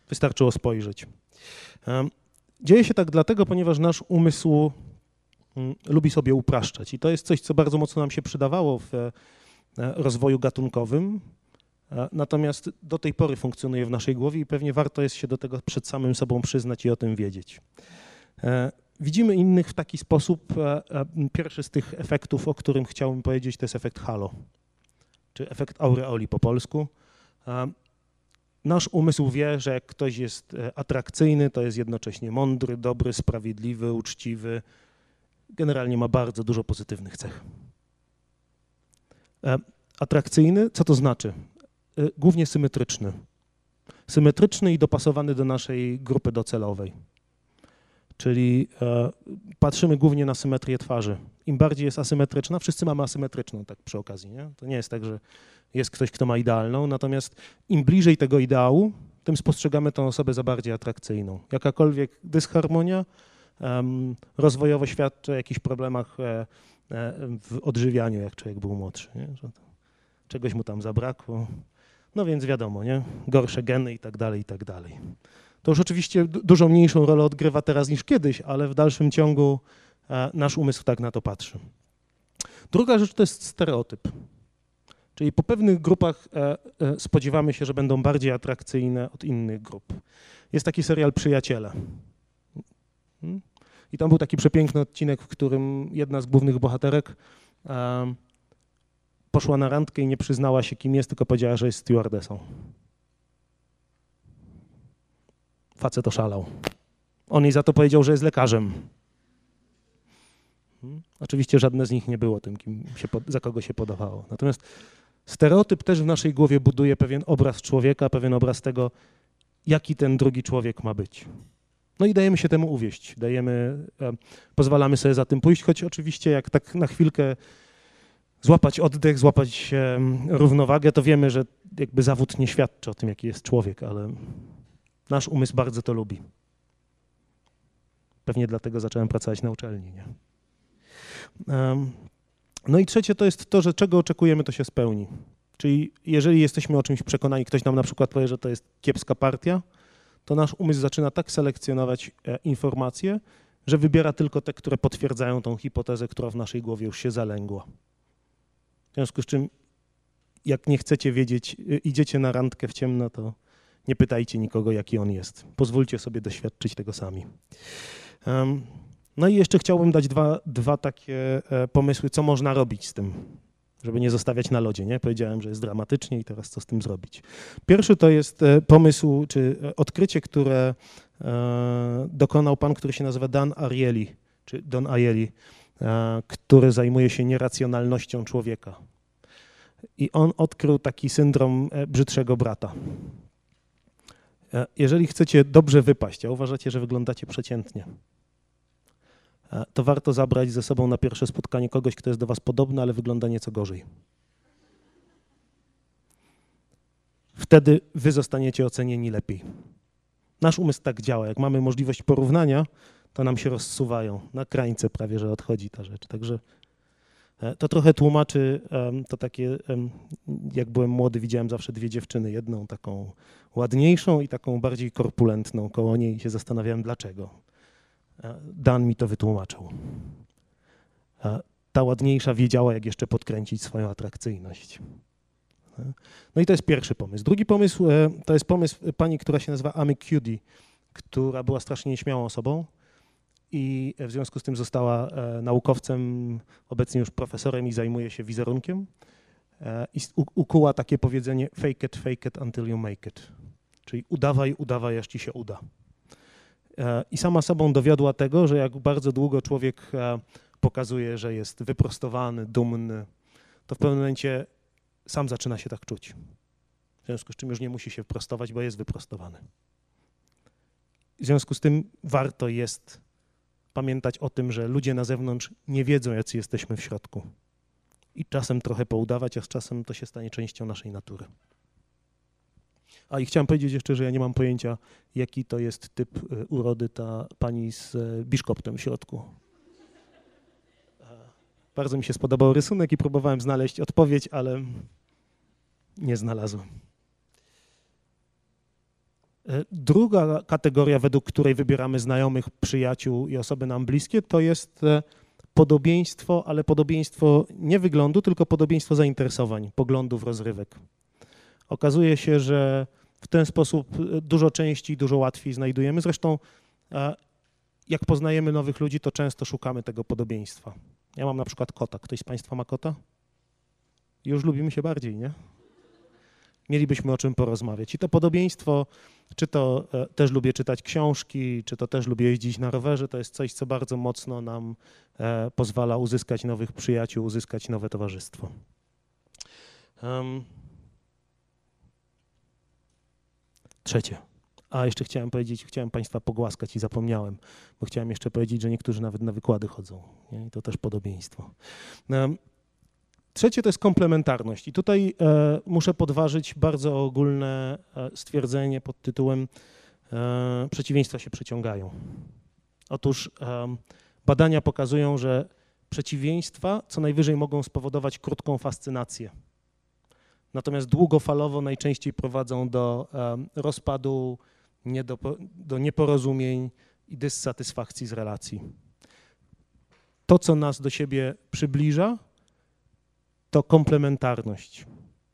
[SPEAKER 1] Wystarczyło spojrzeć. Dzieje się tak dlatego, ponieważ nasz umysł lubi sobie upraszczać. I to jest coś, co bardzo mocno nam się przydawało w e, rozwoju gatunkowym. E, Natomiast do tej pory funkcjonuje w naszej głowie i pewnie warto jest się do tego przed samym sobą przyznać i o tym wiedzieć. E, Widzimy innych w taki sposób. Pierwszy z tych efektów, o którym chciałbym powiedzieć, to jest efekt halo, czy efekt aureoli po polsku. Nasz umysł wie, że jak ktoś jest atrakcyjny, to jest jednocześnie mądry, dobry, sprawiedliwy, uczciwy. Generalnie ma bardzo dużo pozytywnych cech. E, Atrakcyjny, co to znaczy? E, Głównie symetryczny. Symetryczny i dopasowany do naszej grupy docelowej. Czyli e, patrzymy głównie na symetrię twarzy. Im bardziej jest asymetryczna, wszyscy mamy asymetryczną, tak przy okazji. Nie? To nie jest tak, że jest ktoś, kto ma idealną, natomiast im bliżej tego ideału, tym spostrzegamy tę osobę za bardziej atrakcyjną. Jakakolwiek dysharmonia rozwojowo świadczy o jakichś problemach e, e, w odżywianiu, jak człowiek był młodszy. Nie? Że czegoś mu tam zabrakło. No więc wiadomo, nie? gorsze geny i tak dalej, i tak dalej. To już oczywiście du- dużo mniejszą rolę odgrywa teraz niż kiedyś, ale w dalszym ciągu e, nasz umysł tak na to patrzy. Druga rzecz to jest stereotyp. Czyli po pewnych grupach spodziewamy się, że będą bardziej atrakcyjne od innych grup. Jest taki serial Przyjaciele. I tam był taki przepiękny odcinek, w którym jedna z głównych bohaterek e, poszła na randkę i nie przyznała się, kim jest, tylko powiedziała, że jest stewardessą. Facet oszalał. On jej za to powiedział, że jest lekarzem. Hmm? Oczywiście żadne z nich nie było tym, kim się, za kogo się podawało. Natomiast stereotyp też w naszej głowie buduje pewien obraz człowieka, pewien obraz tego, jaki ten drugi człowiek ma być. No i dajemy się temu uwieść, dajemy, e, pozwalamy sobie za tym pójść, choć oczywiście jak tak na chwilkę złapać oddech, złapać równowagę, to wiemy, że jakby zawód nie świadczy o tym, jaki jest człowiek, ale nasz umysł bardzo to lubi. Pewnie dlatego zacząłem pracować na uczelni. Nie? No i trzecie to jest to, że czego oczekujemy, to się spełni. Czyli jeżeli jesteśmy o czymś przekonani, ktoś nam na przykład powie, że to jest kiepska partia, to nasz umysł zaczyna tak selekcjonować e, informacje, że wybiera tylko te, które potwierdzają tą hipotezę, która w naszej głowie już się zalęgła. W związku z czym, jak nie chcecie wiedzieć, y, idziecie na randkę w ciemno, to nie pytajcie nikogo, jaki on jest. Pozwólcie sobie doświadczyć tego sami. No i jeszcze chciałbym dać dwa, dwa takie e, pomysły, co można robić z tym, żeby nie zostawiać na lodzie. Nie? Powiedziałem, że jest dramatycznie i teraz co z tym zrobić. Pierwszy to jest e, pomysł, czy e, odkrycie, które e, dokonał pan, który się nazywa Dan Ariely, czy Don Ariely, który zajmuje się nieracjonalnością człowieka. I on odkrył taki syndrom brzydszego brata. Jeżeli chcecie dobrze wypaść, a uważacie, że wyglądacie przeciętnie, to warto zabrać ze sobą na pierwsze spotkanie kogoś, kto jest do was podobny, ale wygląda nieco gorzej. Wtedy wy zostaniecie ocenieni lepiej. Nasz umysł tak działa. Jak mamy możliwość porównania, to nam się rozsuwają. Na krańce prawie, że odchodzi ta rzecz. Także e, to trochę tłumaczy to takie, jak byłem młody, widziałem zawsze dwie dziewczyny. Jedną taką ładniejszą i taką bardziej korpulentną koło niej i się zastanawiałem dlaczego. Dan mi to wytłumaczył. Ta ładniejsza wiedziała, jak jeszcze podkręcić swoją atrakcyjność. No i to jest pierwszy pomysł. Drugi pomysł e, to jest pomysł pani, która się nazywa Amy Cuddy, która była strasznie nieśmiałą osobą i w związku z tym została e, naukowcem, obecnie już profesorem i zajmuje się wizerunkiem. E, I ukuła takie powiedzenie fake it, fake it until you make it. Czyli udawaj, udawaj, aż ci się uda. E, I sama sobą dowiodła tego, że jak bardzo długo człowiek e, pokazuje, że jest wyprostowany, dumny, to w pewnym momencie sam zaczyna się tak czuć. W związku z czym już nie musi się prostować, bo jest wyprostowany. W związku z tym warto jest pamiętać o tym, że ludzie na zewnątrz nie wiedzą, jacy jesteśmy w środku. I czasem trochę poudawać, a z czasem to się stanie częścią naszej natury. A i chciałem powiedzieć jeszcze, że ja nie mam pojęcia, jaki to jest typ e, urody ta pani z e, biszkoptem w środku. E, bardzo mi się spodobał rysunek i próbowałem znaleźć odpowiedź, ale nie znalazłem. Druga kategoria, według której wybieramy znajomych, przyjaciół i osoby nam bliskie, to jest podobieństwo, ale podobieństwo nie wyglądu, tylko podobieństwo zainteresowań, poglądów, rozrywek. Okazuje się, że w ten sposób e, dużo częściej, dużo łatwiej znajdujemy. Zresztą, e, jak poznajemy nowych ludzi, to często szukamy tego podobieństwa. Ja mam na przykład kota. Ktoś z Państwa ma kota? Już lubimy się bardziej, nie? Mielibyśmy o czym porozmawiać. I to podobieństwo, czy to e, też lubię czytać książki, czy to też lubię jeździć na rowerze, to jest coś, co bardzo mocno nam pozwala uzyskać nowych przyjaciół, uzyskać nowe towarzystwo. Trzecie. A jeszcze chciałem powiedzieć, chciałem Państwa pogłaskać i zapomniałem, bo chciałem jeszcze powiedzieć, że niektórzy nawet na wykłady chodzą. Nie? I to też podobieństwo. Trzecie to jest komplementarność. I tutaj e, muszę podważyć bardzo ogólne e, stwierdzenie pod tytułem e, przeciwieństwa się przyciągają. Otóż e, badania pokazują, że przeciwieństwa co najwyżej mogą spowodować krótką fascynację natomiast długofalowo najczęściej prowadzą do rozpadu, do, do nieporozumień i dysatysfakcji z relacji. To, co nas do siebie przybliża, to komplementarność.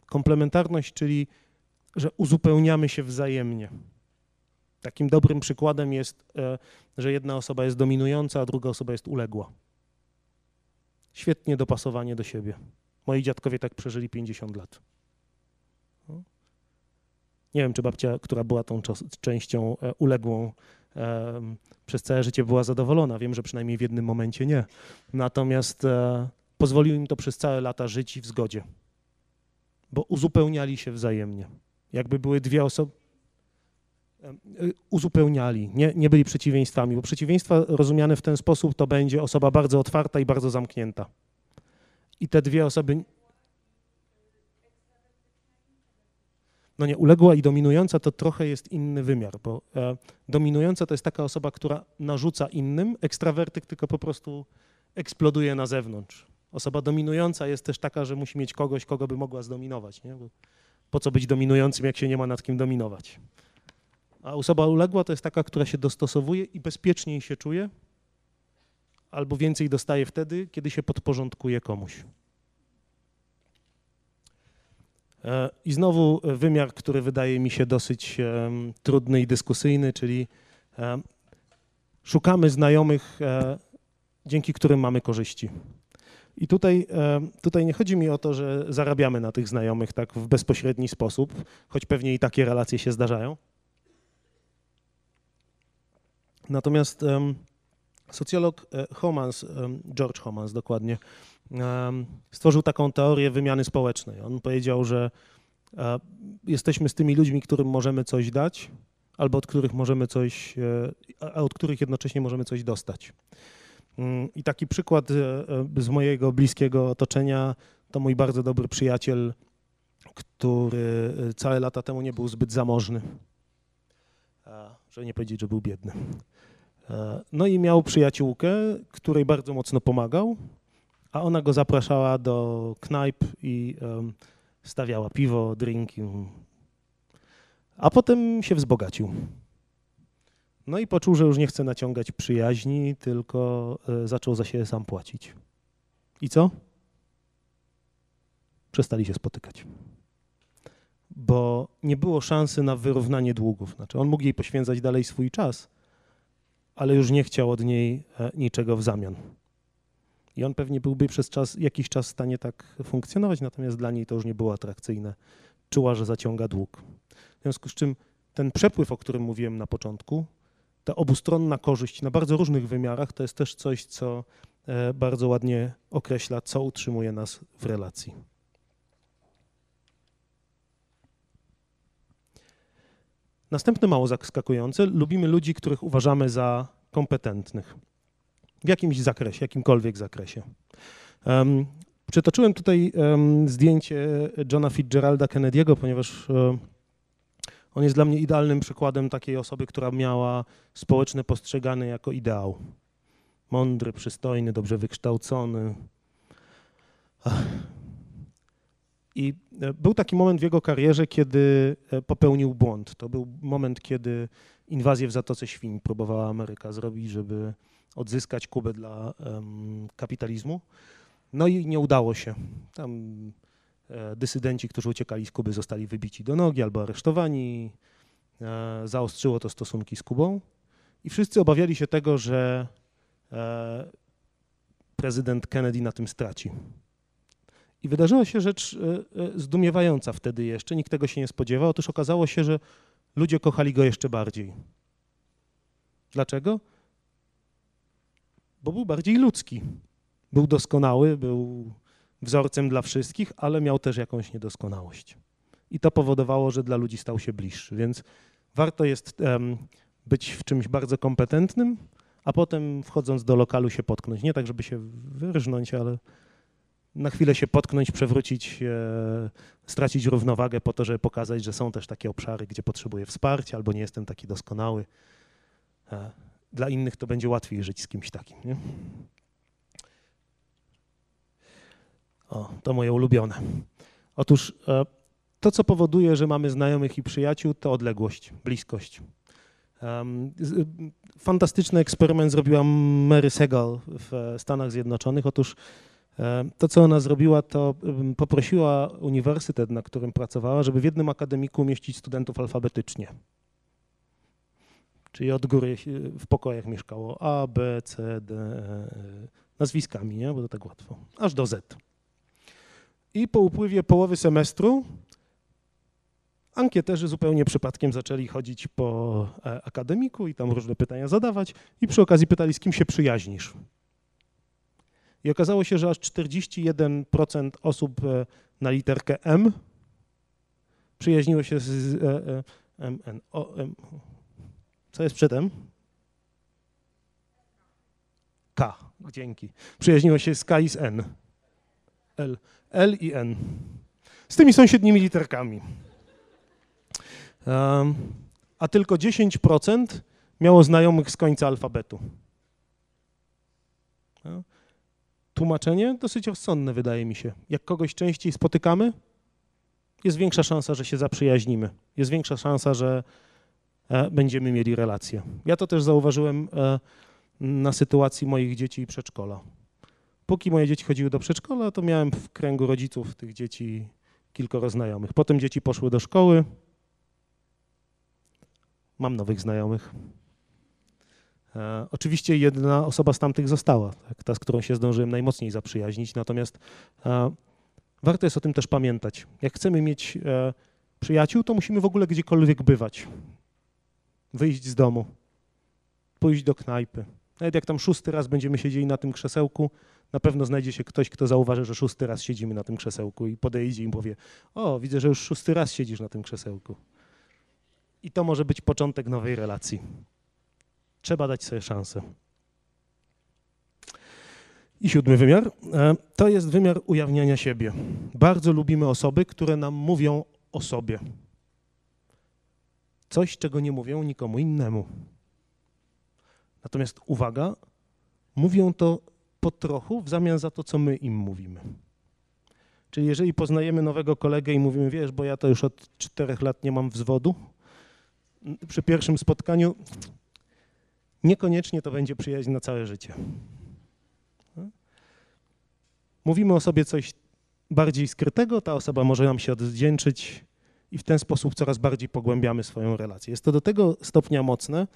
[SPEAKER 1] Komplementarność, czyli że uzupełniamy się wzajemnie. Takim dobrym przykładem jest, e, że jedna osoba jest dominująca, a druga osoba jest uległa. Świetnie dopasowanie do siebie. Moi dziadkowie tak przeżyli 50 lat. Nie wiem, czy babcia, która była tą częścią e, uległą przez całe życie była zadowolona. Wiem, że przynajmniej w jednym momencie nie. Natomiast e, pozwoliło im to przez całe lata żyć w zgodzie, bo uzupełniali się wzajemnie. Jakby były dwie osoby, e, uzupełniali, nie, nie byli przeciwieństwami, bo przeciwieństwa rozumiane w ten sposób to będzie osoba bardzo otwarta i bardzo zamknięta. I te dwie osoby no nie, uległa i dominująca to trochę jest inny wymiar, bo e, dominująca to jest taka osoba, która narzuca innym, ekstrawertyk tylko po prostu eksploduje na zewnątrz. Osoba dominująca jest też taka, że musi mieć kogoś, kogo by mogła zdominować. Nie? Bo po co być dominującym, jak się nie ma nad kim dominować? A osoba uległa to jest taka, która się dostosowuje i bezpieczniej się czuje, albo więcej dostaje wtedy, kiedy się podporządkuje komuś. E, I znowu wymiar, który wydaje mi się dosyć trudny i dyskusyjny, czyli szukamy znajomych, e, dzięki którym mamy korzyści. I tutaj, tutaj nie chodzi mi o to, że zarabiamy na tych znajomych tak w bezpośredni sposób, choć pewnie i takie relacje się zdarzają. Natomiast socjolog e, Homans, George Homans dokładnie, stworzył taką teorię wymiany społecznej. On powiedział, że e, jesteśmy z tymi ludźmi, którym możemy coś dać, albo od których możemy coś, e, a od których jednocześnie możemy coś dostać. Mm, I taki przykład e, z mojego bliskiego otoczenia to mój bardzo dobry przyjaciel, który całe lata temu nie był zbyt zamożny, żeby nie powiedzieć, że był biedny. No i miał przyjaciółkę, której bardzo mocno pomagał, a ona go zapraszała do knajp i stawiała piwo, drinki. A potem się wzbogacił. No i poczuł, że już nie chce naciągać przyjaźni, tylko e, zaczął za siebie sam płacić. I co? Przestali się spotykać. Bo nie było szansy na wyrównanie długów. Znaczy, on mógł jej poświęcać dalej swój czas, ale już nie chciał od niej e, niczego w zamian. I on pewnie byłby przez czas, jakiś czas w stanie tak funkcjonować, natomiast dla niej to już nie było atrakcyjne. Czuła, że zaciąga dług. W związku z czym ten przepływ, o którym mówiłem na początku, ta obustronna korzyść na bardzo różnych wymiarach, to jest też coś, co e, bardzo ładnie określa, co utrzymuje nas w relacji. Następne mało zaskakujące, lubimy ludzi, których uważamy za kompetentnych w jakimś zakresie, jakimkolwiek zakresie. Um, przytoczyłem tutaj um, zdjęcie Johna Fitzgeralda Kennedy'ego, ponieważ um, On jest dla mnie idealnym przykładem takiej osoby, która miała społeczne postrzegane jako ideał. Mądry, przystojny, dobrze wykształcony. I e, był taki moment w jego karierze, kiedy e, popełnił błąd. To był moment, kiedy inwazję w Zatoce Świń próbowała Ameryka zrobić, żeby odzyskać Kubę dla um, kapitalizmu. No i nie udało się. Tam e, dysydenci, którzy uciekali z Kuby, zostali wybici do nogi albo aresztowani. E, zaostrzyło to stosunki z Kubą i wszyscy obawiali się tego, że e, prezydent Kennedy na tym straci. I wydarzyła się rzecz e, e, zdumiewająca wtedy jeszcze, nikt tego się nie spodziewał. Otóż okazało się, że ludzie kochali go jeszcze bardziej. Dlaczego? Bo był bardziej ludzki. Był doskonały, był wzorcem dla wszystkich, ale miał też jakąś niedoskonałość. I to powodowało, że dla ludzi stał się bliższy. Więc warto jest um, być w czymś bardzo kompetentnym, a potem wchodząc do lokalu się potknąć. Nie tak, żeby się wyrżnąć, ale na chwilę się potknąć, przewrócić, e, stracić równowagę po to, żeby pokazać, że są też takie obszary, gdzie potrzebuję wsparcia albo nie jestem taki doskonały. E, dla innych to będzie łatwiej żyć z kimś takim. Nie? O, to moje ulubione. Otóż e, to, co powoduje, że mamy znajomych i przyjaciół, to odległość, bliskość. Um, fantastyczny eksperyment zrobiła Mary Segal w Stanach Zjednoczonych. Otóż to, co ona zrobiła, to poprosiła uniwersytet, na którym pracowała, żeby w jednym akademiku umieścić studentów alfabetycznie. Czyli od góry w pokojach mieszkało A, B, C, D, E, nazwiskami, nie? bo to tak łatwo, aż do Z. I po upływie połowy semestru ankieterzy zupełnie przypadkiem zaczęli chodzić po e, akademiku i tam różne pytania zadawać i przy okazji pytali, z kim się przyjaźnisz. I okazało się, że aż 41% osób e, na literkę M przyjaźniło się z e, e. Co jest przed M? K, dzięki. Przyjaźniło się z K i z N. L, L i N. Z tymi sąsiednimi literkami. Um, a tylko 10% miało znajomych z końca alfabetu. No tłumaczenie dosyć rozsądne, wydaje mi się. Jak kogoś częściej spotykamy, jest większa szansa, że się zaprzyjaźnimy. Jest większa szansa, że e, będziemy mieli relacje. Ja to też zauważyłem e, na sytuacji moich dzieci i przedszkola. Póki moje dzieci chodziły do przedszkola, to miałem w kręgu rodziców tych dzieci kilkoro znajomych. Potem dzieci poszły do szkoły. Mam nowych znajomych. E, oczywiście jedna osoba z tamtych została, tak, ta, z którą się zdążyłem najmocniej zaprzyjaźnić, natomiast e, warto jest o tym też pamiętać. Jak chcemy mieć e, przyjaciół, to musimy w ogóle gdziekolwiek bywać. Wyjść z domu, pójść do knajpy. Nawet jak tam szósty raz będziemy siedzieli na tym krzesełku, na pewno znajdzie się ktoś, kto zauważy, że szósty raz siedzimy na tym krzesełku i podejdzie i powie, o, widzę, że już szósty raz siedzisz na tym krzesełku. I to może być początek nowej relacji. Trzeba dać sobie szansę. I siódmy wymiar e, to jest wymiar ujawniania siebie. Bardzo lubimy osoby, które nam mówią o sobie. Coś, czego nie mówią nikomu innemu. Natomiast uwaga, mówią to po trochu w zamian za to, co my im mówimy. Czyli jeżeli poznajemy nowego kolegę i mówimy, wiesz, bo ja to już od czterech lat nie mam wzwodu, przy pierwszym spotkaniu niekoniecznie to będzie przyjaźń na całe życie. Mówimy o sobie coś bardziej skrytego, ta osoba może nam się odwdzięczyć i w ten sposób coraz bardziej pogłębiamy swoją relację. Jest to do tego stopnia mocne,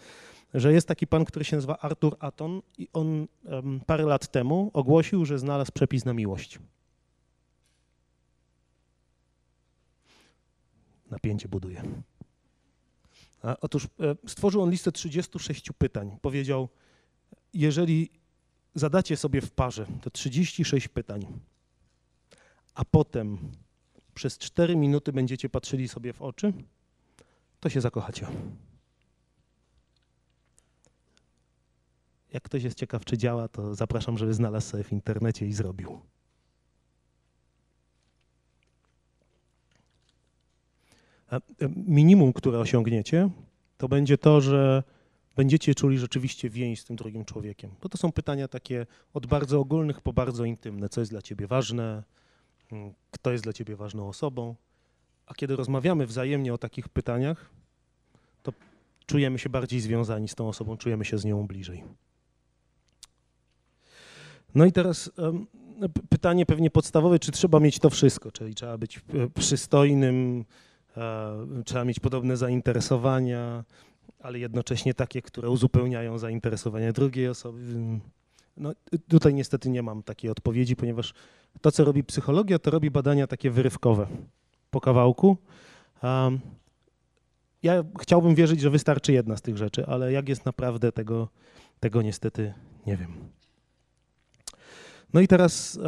[SPEAKER 1] że jest taki pan, który się nazywa Arthur Aton i on um, parę lat temu ogłosił, że znalazł przepis na miłość. Napięcie buduje. Otóż e, stworzył on listę 36 pytań. Powiedział, jeżeli zadacie sobie w parze te 36 pytań, a potem przez 4 minuty będziecie patrzyli sobie w oczy, to się zakochacie. Jak ktoś jest ciekaw, czy działa, to zapraszam, żeby znalazł sobie w internecie i zrobił. Minimum, które osiągniecie, to będzie to, że będziecie czuli rzeczywiście więź z tym drugim człowiekiem. Bo to są pytania takie od bardzo ogólnych po bardzo intymne. Co jest dla ciebie ważne? Mm, kto jest dla ciebie ważną osobą? A kiedy rozmawiamy wzajemnie o takich pytaniach, to czujemy się bardziej związani z tą osobą, czujemy się z nią bliżej. No i teraz pytanie pewnie podstawowe, czy trzeba mieć to wszystko, czyli trzeba być e, przystojnym, e, trzeba mieć podobne zainteresowania, ale jednocześnie takie, które uzupełniają zainteresowania drugiej osoby. No, tutaj niestety nie mam takiej odpowiedzi, ponieważ to, co robi psychologia, to robi badania takie wyrywkowe po kawałku. Ja chciałbym wierzyć, że wystarczy jedna z tych rzeczy, ale jak jest naprawdę, tego, tego niestety nie wiem. No i teraz,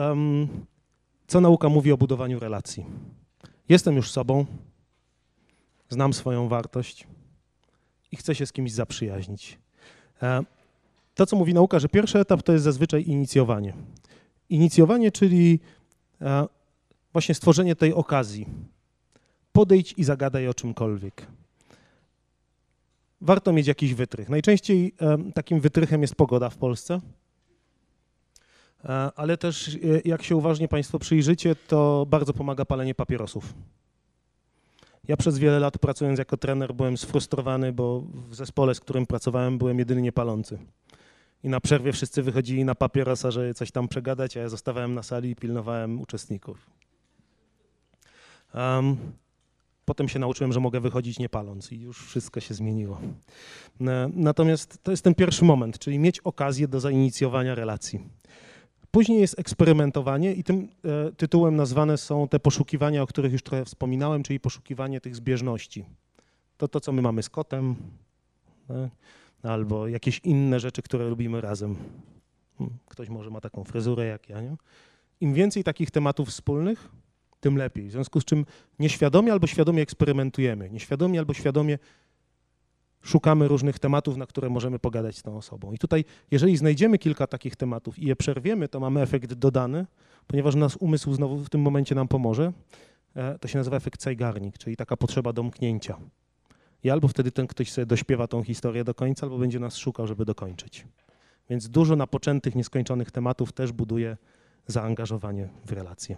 [SPEAKER 1] co nauka mówi o budowaniu relacji? Jestem już sobą, znam swoją wartość i chcę się z kimś zaprzyjaźnić. E, to, co mówi nauka, że pierwszy etap to jest zazwyczaj inicjowanie. Inicjowanie, czyli e, właśnie stworzenie tej okazji. Podejdź i zagadaj o czymkolwiek. Warto mieć jakiś wytrych. Najczęściej e, takim wytrychem jest pogoda w Polsce ale też jak się uważnie Państwo przyjrzycie, to bardzo pomaga palenie papierosów. Ja przez wiele lat pracując jako trener byłem sfrustrowany, bo w zespole, z którym pracowałem, byłem jedyny niepalący. I na przerwie wszyscy wychodzili na papierosa, żeby coś tam przegadać, a ja zostawałem na sali i pilnowałem uczestników. Um, potem się nauczyłem, że mogę wychodzić nie paląc i już wszystko się zmieniło. E, natomiast to jest ten pierwszy moment, czyli mieć okazję do zainicjowania relacji. Później jest eksperymentowanie i tym e, tytułem nazwane są te poszukiwania, o których już trochę wspominałem, czyli poszukiwanie tych zbieżności. To to, co my mamy z kotem, e, albo jakieś inne rzeczy, które robimy razem. Hmm, ktoś może ma taką fryzurę jak ja, nie? Im więcej takich tematów wspólnych, tym lepiej. W związku z czym nieświadomie albo świadomie eksperymentujemy. Nieświadomie albo świadomie szukamy różnych tematów, na które możemy pogadać z tą osobą. I tutaj, jeżeli znajdziemy kilka takich tematów i je przerwiemy, to mamy efekt dodany, ponieważ nasz umysł znowu w tym momencie nam pomoże. E, to się nazywa efekt Zeigarnik, czyli taka potrzeba domknięcia. I albo wtedy ten ktoś sobie dośpiewa tą historię do końca, albo będzie nas szukał, żeby dokończyć. Więc dużo napoczętych, nieskończonych tematów też buduje zaangażowanie w relacje.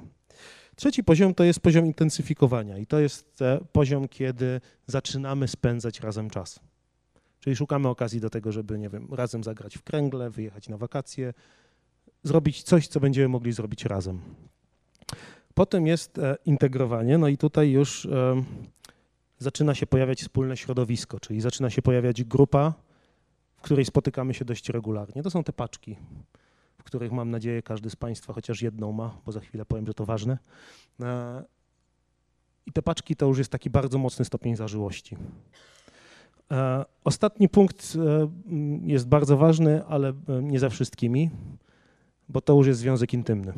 [SPEAKER 1] Trzeci poziom to jest poziom intensyfikowania i to jest e, poziom, kiedy zaczynamy spędzać razem czas. Czyli szukamy okazji do tego, żeby, nie wiem, razem zagrać w kręgle, wyjechać na wakacje, zrobić coś, co będziemy mogli zrobić razem. Potem jest e, integrowanie, no i tutaj już e, zaczyna się pojawiać wspólne środowisko, czyli zaczyna się pojawiać grupa, w której spotykamy się dość regularnie. To są te paczki, w których mam nadzieję każdy z Państwa chociaż jedną ma, bo za chwilę powiem, że to ważne. E, I te paczki to już jest taki bardzo mocny stopień zażyłości. E, ostatni punkt e, jest bardzo ważny, ale e, nie za wszystkimi, bo to już jest związek intymny.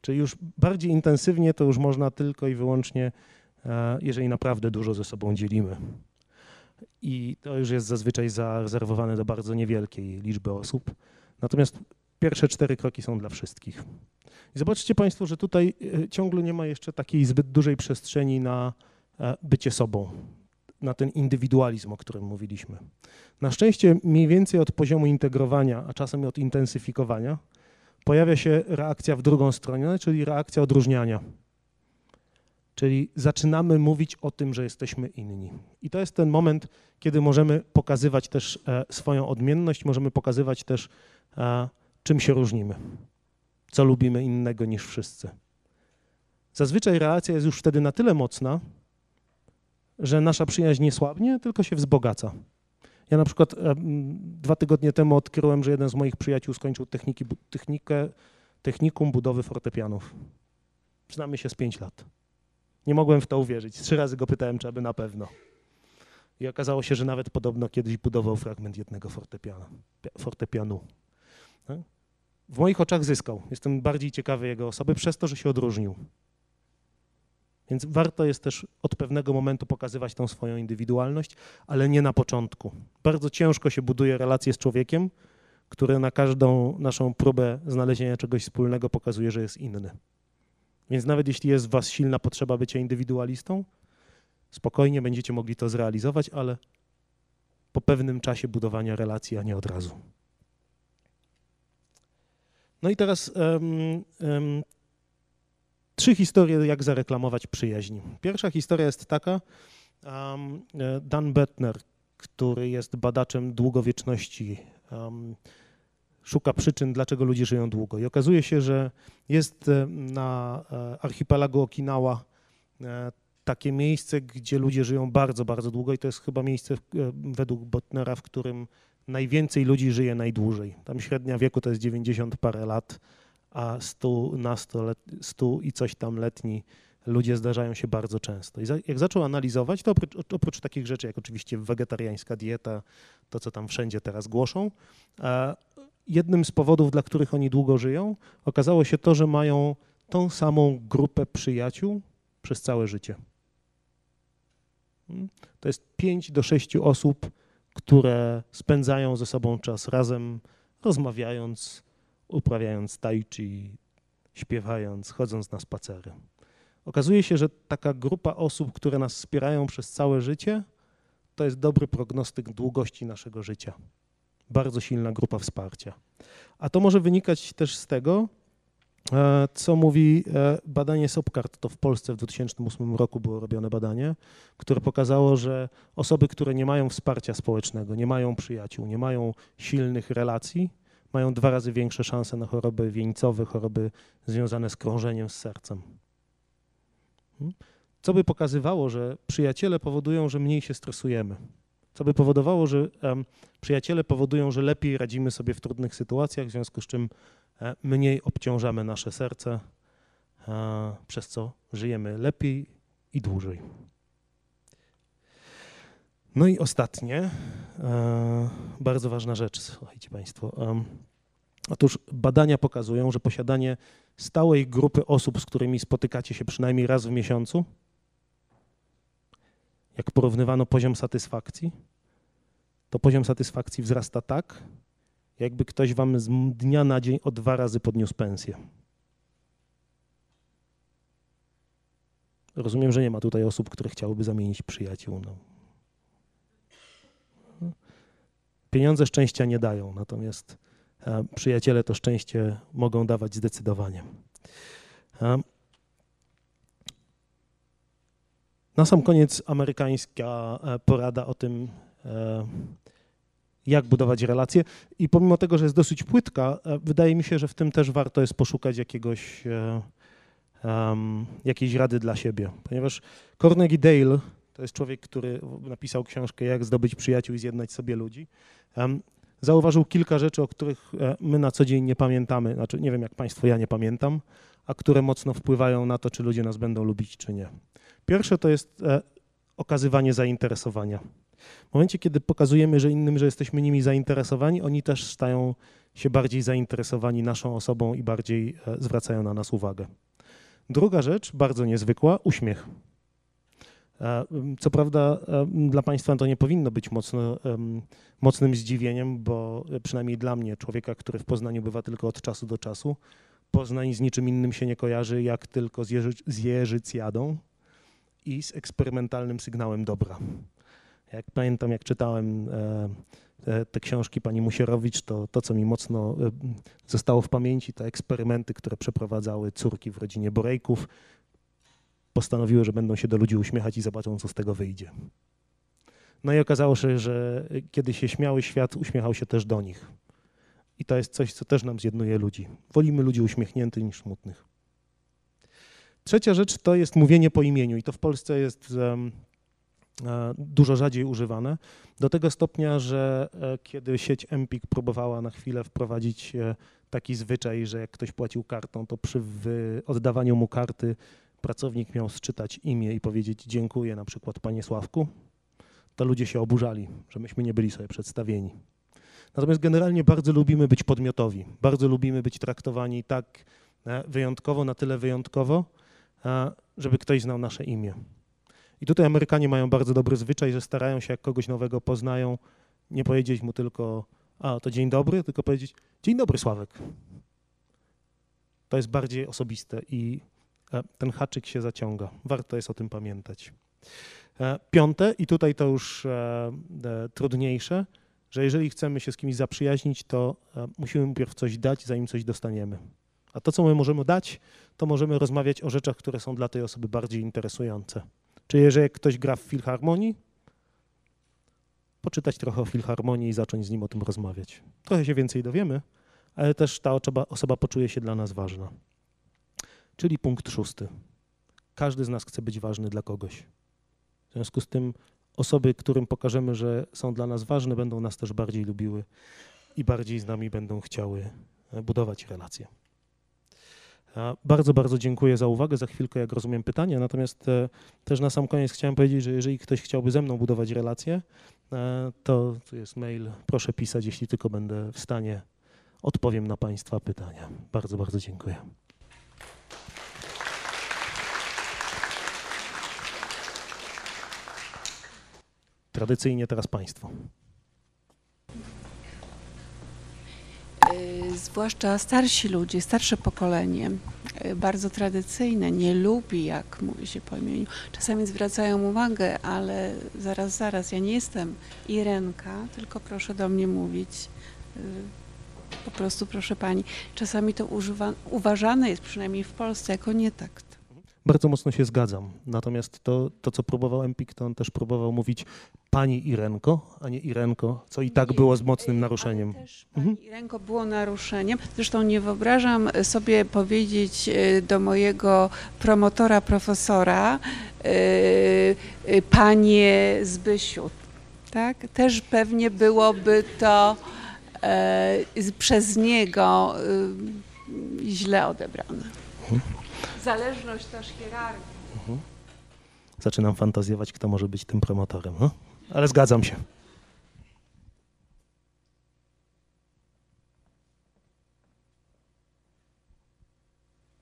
[SPEAKER 1] Czyli już bardziej intensywnie to już można tylko i wyłącznie, jeżeli naprawdę dużo ze sobą dzielimy. I to już jest zazwyczaj zarezerwowane do bardzo niewielkiej liczby osób. Natomiast pierwsze cztery kroki są dla wszystkich. I zobaczcie Państwo, że tutaj ciągle nie ma jeszcze takiej zbyt dużej przestrzeni na bycie sobą na ten indywidualizm, o którym mówiliśmy. Na szczęście mniej więcej od poziomu integrowania, a czasem od intensyfikowania, pojawia się reakcja w drugą stronę, czyli reakcja odróżniania. Czyli zaczynamy mówić o tym, że jesteśmy inni. I to jest ten moment, kiedy możemy pokazywać też e, swoją odmienność, możemy pokazywać też, e, czym się różnimy, co lubimy innego niż wszyscy. Zazwyczaj reakcja jest już wtedy na tyle mocna, że nasza przyjaźń nie słabnie, tylko się wzbogaca. Ja na przykład dwa tygodnie temu odkryłem, że jeden z moich przyjaciół skończył techniki, technikę, technikum budowy fortepianów. Znamy się z pięć lat. Nie mogłem w to uwierzyć. Trzy razy go pytałem, czy aby na pewno. I okazało się, że nawet podobno kiedyś budował fragment jednego fortepiana, fortepianu. Tak? W moich oczach zyskał. Jestem bardziej ciekawy jego osoby przez to, że się odróżnił. Więc warto jest też od pewnego momentu pokazywać tą swoją indywidualność, ale nie na początku. Bardzo ciężko się buduje relacje z człowiekiem, który na każdą naszą próbę znalezienia czegoś wspólnego pokazuje, że jest inny. Więc nawet jeśli jest w was silna potrzeba bycia indywidualistą, Spokojnie będziecie mogli to zrealizować, ale po pewnym czasie budowania relacji, a nie od razu. No i teraz um, um, trzy historie, jak zareklamować przyjaźń. Pierwsza historia jest taka, um, Dan Bettner, który jest badaczem długowieczności, szuka przyczyn, dlaczego ludzie żyją długo. I okazuje się, że jest e, na e, archipelagu Okinawa takie miejsce, gdzie ludzie żyją bardzo, bardzo długo i to jest chyba miejsce według Botnera, w którym najwięcej ludzi żyje najdłużej. Tam średnia wieku to jest 90 parę lat, a 100 na 100, let, 100 i coś tam letni ludzie zdarzają się bardzo często. I za, jak zaczął analizować, to oprócz, oprócz, takich rzeczy, jak oczywiście wegetariańska dieta, to co tam wszędzie teraz głoszą, jednym z powodów, dla których oni długo żyją, okazało się to, że mają tą samą grupę przyjaciół przez całe życie. Hmm? To jest 5 do 6 osób, które spędzają ze sobą czas razem, rozmawiając, uprawiając tai chi, śpiewając, chodząc na spacery. Okazuje się, że taka grupa osób, które nas wspierają przez całe życie, to jest dobry prognostyk długości naszego życia. Bardzo silna grupa wsparcia. A to może wynikać też z tego, e, co mówi e, badanie Sopkart. To w Polsce w 2008 roku było robione badanie, które pokazało, że osoby, które nie mają wsparcia społecznego, nie mają przyjaciół, nie mają silnych relacji, mają dwa razy większe szanse na choroby wieńcowe, choroby związane z krążeniem z sercem. Hmm? Co by pokazywało, że przyjaciele powodują, że mniej się stresujemy. Co by powodowało, że um, przyjaciele powodują, że lepiej radzimy sobie w trudnych sytuacjach, w związku z czym e, mniej obciążamy nasze serce, e, przez co żyjemy lepiej i dłużej. No i ostatnie, e, bardzo ważna rzecz, słuchajcie Państwo. Otóż badania pokazują, że posiadanie stałej grupy osób, z którymi spotykacie się przynajmniej raz w miesiącu, jak porównywano poziom satysfakcji, to poziom satysfakcji wzrasta tak, jakby ktoś wam z dnia na dzień o dwa razy podniósł pensję. Rozumiem, że nie ma tutaj osób, które chciałyby zamienić przyjaciół. No. Pieniądze szczęścia nie dają, natomiast przyjaciele to szczęście mogą dawać zdecydowanie. Na sam koniec amerykańska e, porada o tym, e, jak budować relacje. I pomimo tego, że jest dosyć płytka, e, wydaje mi się, że w tym też warto jest poszukać jakiegoś, jakiejś rady dla siebie. Ponieważ Carnegie Dale to jest człowiek, który napisał książkę Jak zdobyć przyjaciół i zjednać sobie ludzi. Zauważył kilka rzeczy, o których e, my na co dzień nie pamiętamy, znaczy nie wiem jak Państwo, ja nie pamiętam, a które mocno wpływają na to, czy ludzie nas będą lubić, czy nie. Pierwsze to jest e, okazywanie zainteresowania. W momencie, kiedy pokazujemy że innym, że jesteśmy nimi zainteresowani, oni też stają się bardziej zainteresowani naszą osobą i bardziej e, zwracają na nas uwagę. Druga rzecz, bardzo niezwykła, uśmiech. E, co prawda dla Państwa to nie powinno być mocno, mocnym zdziwieniem, bo przynajmniej dla mnie, człowieka, który w Poznaniu bywa tylko od czasu do czasu, Poznań z niczym innym się nie kojarzy, jak tylko z, jeży, z jeżycjadą i z eksperymentalnym sygnałem dobra. Jak pamiętam, jak czytałem e, te książki pani Musierowicz, to to, co mi mocno zostało w pamięci, to eksperymenty, które przeprowadzały córki w rodzinie Borejków, postanowiły, że będą się do ludzi uśmiechać i zobaczą, co z tego wyjdzie. No i okazało się, że kiedy się śmiały, świat uśmiechał się też do nich. I to jest coś, co też nam zjednuje ludzi. Wolimy ludzi uśmiechniętych niż smutnych. Trzecia rzecz to jest mówienie po imieniu i to w Polsce jest um, dużo rzadziej używane. Do tego stopnia, że e, kiedy sieć Empik próbowała na chwilę wprowadzić e, taki zwyczaj, że jak ktoś płacił kartą, to przy oddawaniu mu karty pracownik miał sczytać imię i powiedzieć dziękuję na przykład panie Sławku, to ludzie się oburzali, że myśmy nie byli sobie przedstawieni. Natomiast generalnie bardzo lubimy być podmiotowi, bardzo lubimy być traktowani tak e, wyjątkowo, na tyle wyjątkowo, e, żeby ktoś znał nasze imię. I tutaj Amerykanie mają bardzo dobry zwyczaj, że starają się, jak kogoś nowego poznają, nie powiedzieć mu tylko, a to dzień dobry, tylko powiedzieć, dzień dobry Sławek. To jest bardziej osobiste i ten haczyk się zaciąga. Warto jest o tym pamiętać. E, piąte, i tutaj to już e, e, trudniejsze, że jeżeli chcemy się z kimś zaprzyjaźnić, to musimy najpierw coś dać, zanim coś dostaniemy. A to, co my możemy dać, to możemy rozmawiać o rzeczach, które są dla tej osoby bardziej interesujące. Czyli jeżeli ktoś gra w filharmonii, poczytać trochę o filharmonii i zacząć z nim o tym rozmawiać. Trochę się więcej dowiemy, ale też ta osoba, osoba poczuje się dla nas ważna. Czyli punkt szósty. Każdy z nas chce być ważny dla kogoś. W związku z tym osoby, którym pokażemy, że są dla nas ważne, będą nas też bardziej lubiły i bardziej z nami będą chciały e, budować relacje. Bardzo, bardzo dziękuję za uwagę. Za chwilkę, jak rozumiem, pytania. Natomiast e, też na sam koniec chciałem powiedzieć, że jeżeli ktoś chciałby ze mną budować relacje, e, to tu jest mail. Proszę pisać, jeśli tylko będę w stanie. Odpowiem na Państwa pytania. Bardzo, bardzo dziękuję. Tradycyjnie teraz Państwo.
[SPEAKER 2] Y, zwłaszcza starsi ludzie, starsze pokolenie, y, bardzo tradycyjne, nie lubi, jak mówi się po imieniu. Czasami zwracają uwagę, ale zaraz, zaraz, ja nie jestem Irenka, tylko proszę do mnie mówić. Y, po prostu proszę pani. Czasami to używa, uważane jest, przynajmniej w Polsce, jako nietakt.
[SPEAKER 1] Bardzo mocno się zgadzam. Natomiast to, to co próbował Empik, to on też próbował mówić pani Irenko, a nie Irenko, co i tak nie, było z mocnym naruszeniem.
[SPEAKER 2] też pani mhm. Irenko było naruszeniem. Zresztą nie wyobrażam sobie powiedzieć e, do mojego promotora, profesora, panie Zbysiu. Tak? Też pewnie byłoby to przez niego źle odebrane. Mhm. Zależność też hierarchii. Mhm.
[SPEAKER 1] Zaczynam fantazjować, kto może być tym promotorem, no? ale zgadzam się.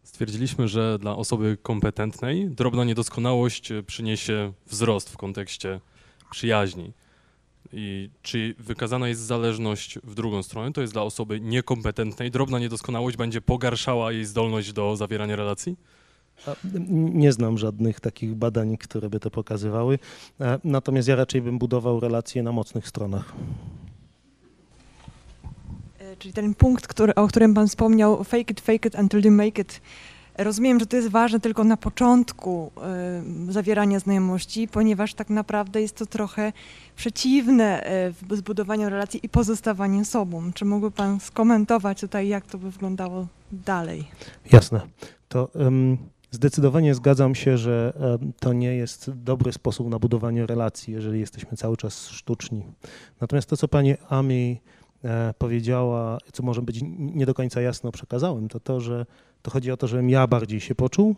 [SPEAKER 3] Stwierdziliśmy, że dla osoby kompetentnej drobna niedoskonałość przyniesie wzrost w kontekście przyjaźni. I czy wykazana jest zależność w drugą stronę, to jest dla osoby niekompetentnej, drobna niedoskonałość będzie pogarszała jej zdolność do zawierania relacji?
[SPEAKER 1] Nie znam żadnych takich badań, które by to pokazywały. Natomiast ja raczej bym budował relacje na mocnych stronach.
[SPEAKER 4] E, czyli ten punkt, który, o którym Pan wspomniał, fake it, fake it until you make it. Rozumiem, że to jest ważne tylko na początku zawierania znajomości, ponieważ tak naprawdę jest to trochę przeciwne y, zbudowaniu relacji i pozostawaniem sobą. Czy mógłby Pan skomentować tutaj, jak to by wyglądało dalej?
[SPEAKER 1] Jasne. To zdecydowanie zgadzam się, że to nie jest dobry sposób na budowanie relacji, jeżeli jesteśmy cały czas sztuczni. Natomiast to, co Pani Ami e, powiedziała, co może być nie do końca jasno przekazałem, to to, że to chodzi o to, żebym ja bardziej się poczuł,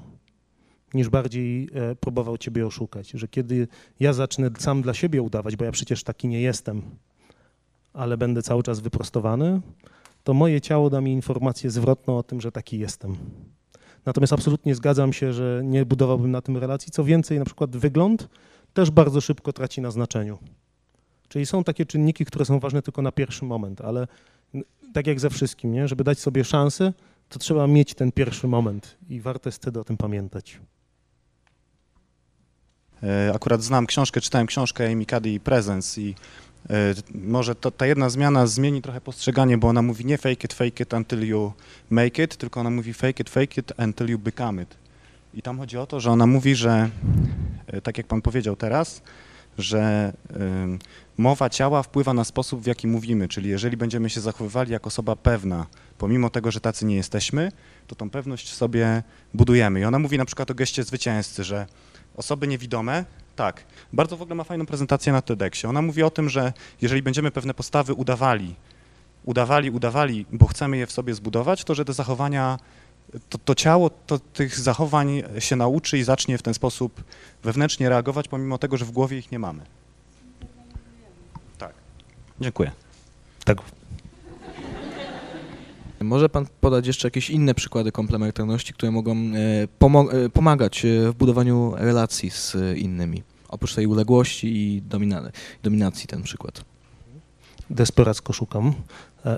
[SPEAKER 1] niż bardziej e, próbował ciebie oszukać. Że kiedy ja zacznę sam dla siebie udawać, bo ja przecież taki nie jestem, ale będę cały czas wyprostowany, to moje ciało da mi informację zwrotną o tym, że taki jestem. Natomiast absolutnie zgadzam się, że nie budowałbym na tym relacji. Co więcej, na przykład wygląd też bardzo szybko traci na znaczeniu. Czyli są takie czynniki, które są ważne tylko na pierwszy moment, ale tak jak ze wszystkim, nie? żeby dać sobie szansę, to trzeba mieć ten pierwszy moment i warto jest wtedy o tym pamiętać.
[SPEAKER 5] E, akurat znam książkę, czytałem książkę Amy i Presence i e, może to, ta jedna zmiana zmieni trochę postrzeganie, bo ona mówi nie fake it, fake it until you make it, tylko ona mówi fake it, fake it until you become it. I tam chodzi o to, że ona mówi, że e, tak jak pan powiedział teraz, że mowa ciała wpływa na sposób, w jaki mówimy, czyli jeżeli będziemy się zachowywali jak osoba pewna, pomimo tego, że tacy nie jesteśmy, to tą pewność sobie budujemy. I ona mówi na przykład o geście zwycięzcy, że osoby niewidome, tak, bardzo w ogóle ma fajną prezentację na TEDxie. Ona mówi o tym, że jeżeli będziemy pewne postawy udawali, udawali, udawali, bo chcemy je w sobie zbudować, to że te zachowania, to, to ciało to tych zachowań się nauczy i zacznie w ten sposób wewnętrznie reagować, pomimo tego, że w głowie ich nie mamy. Tak. Dziękuję.
[SPEAKER 1] Tak,
[SPEAKER 6] może Pan podać jeszcze jakieś inne przykłady komplementarności, które mogą e, e, pomagać e, w budowaniu relacji z innymi, oprócz tej uległości i domina dominacji ten przykład?
[SPEAKER 1] Desperacko szukam.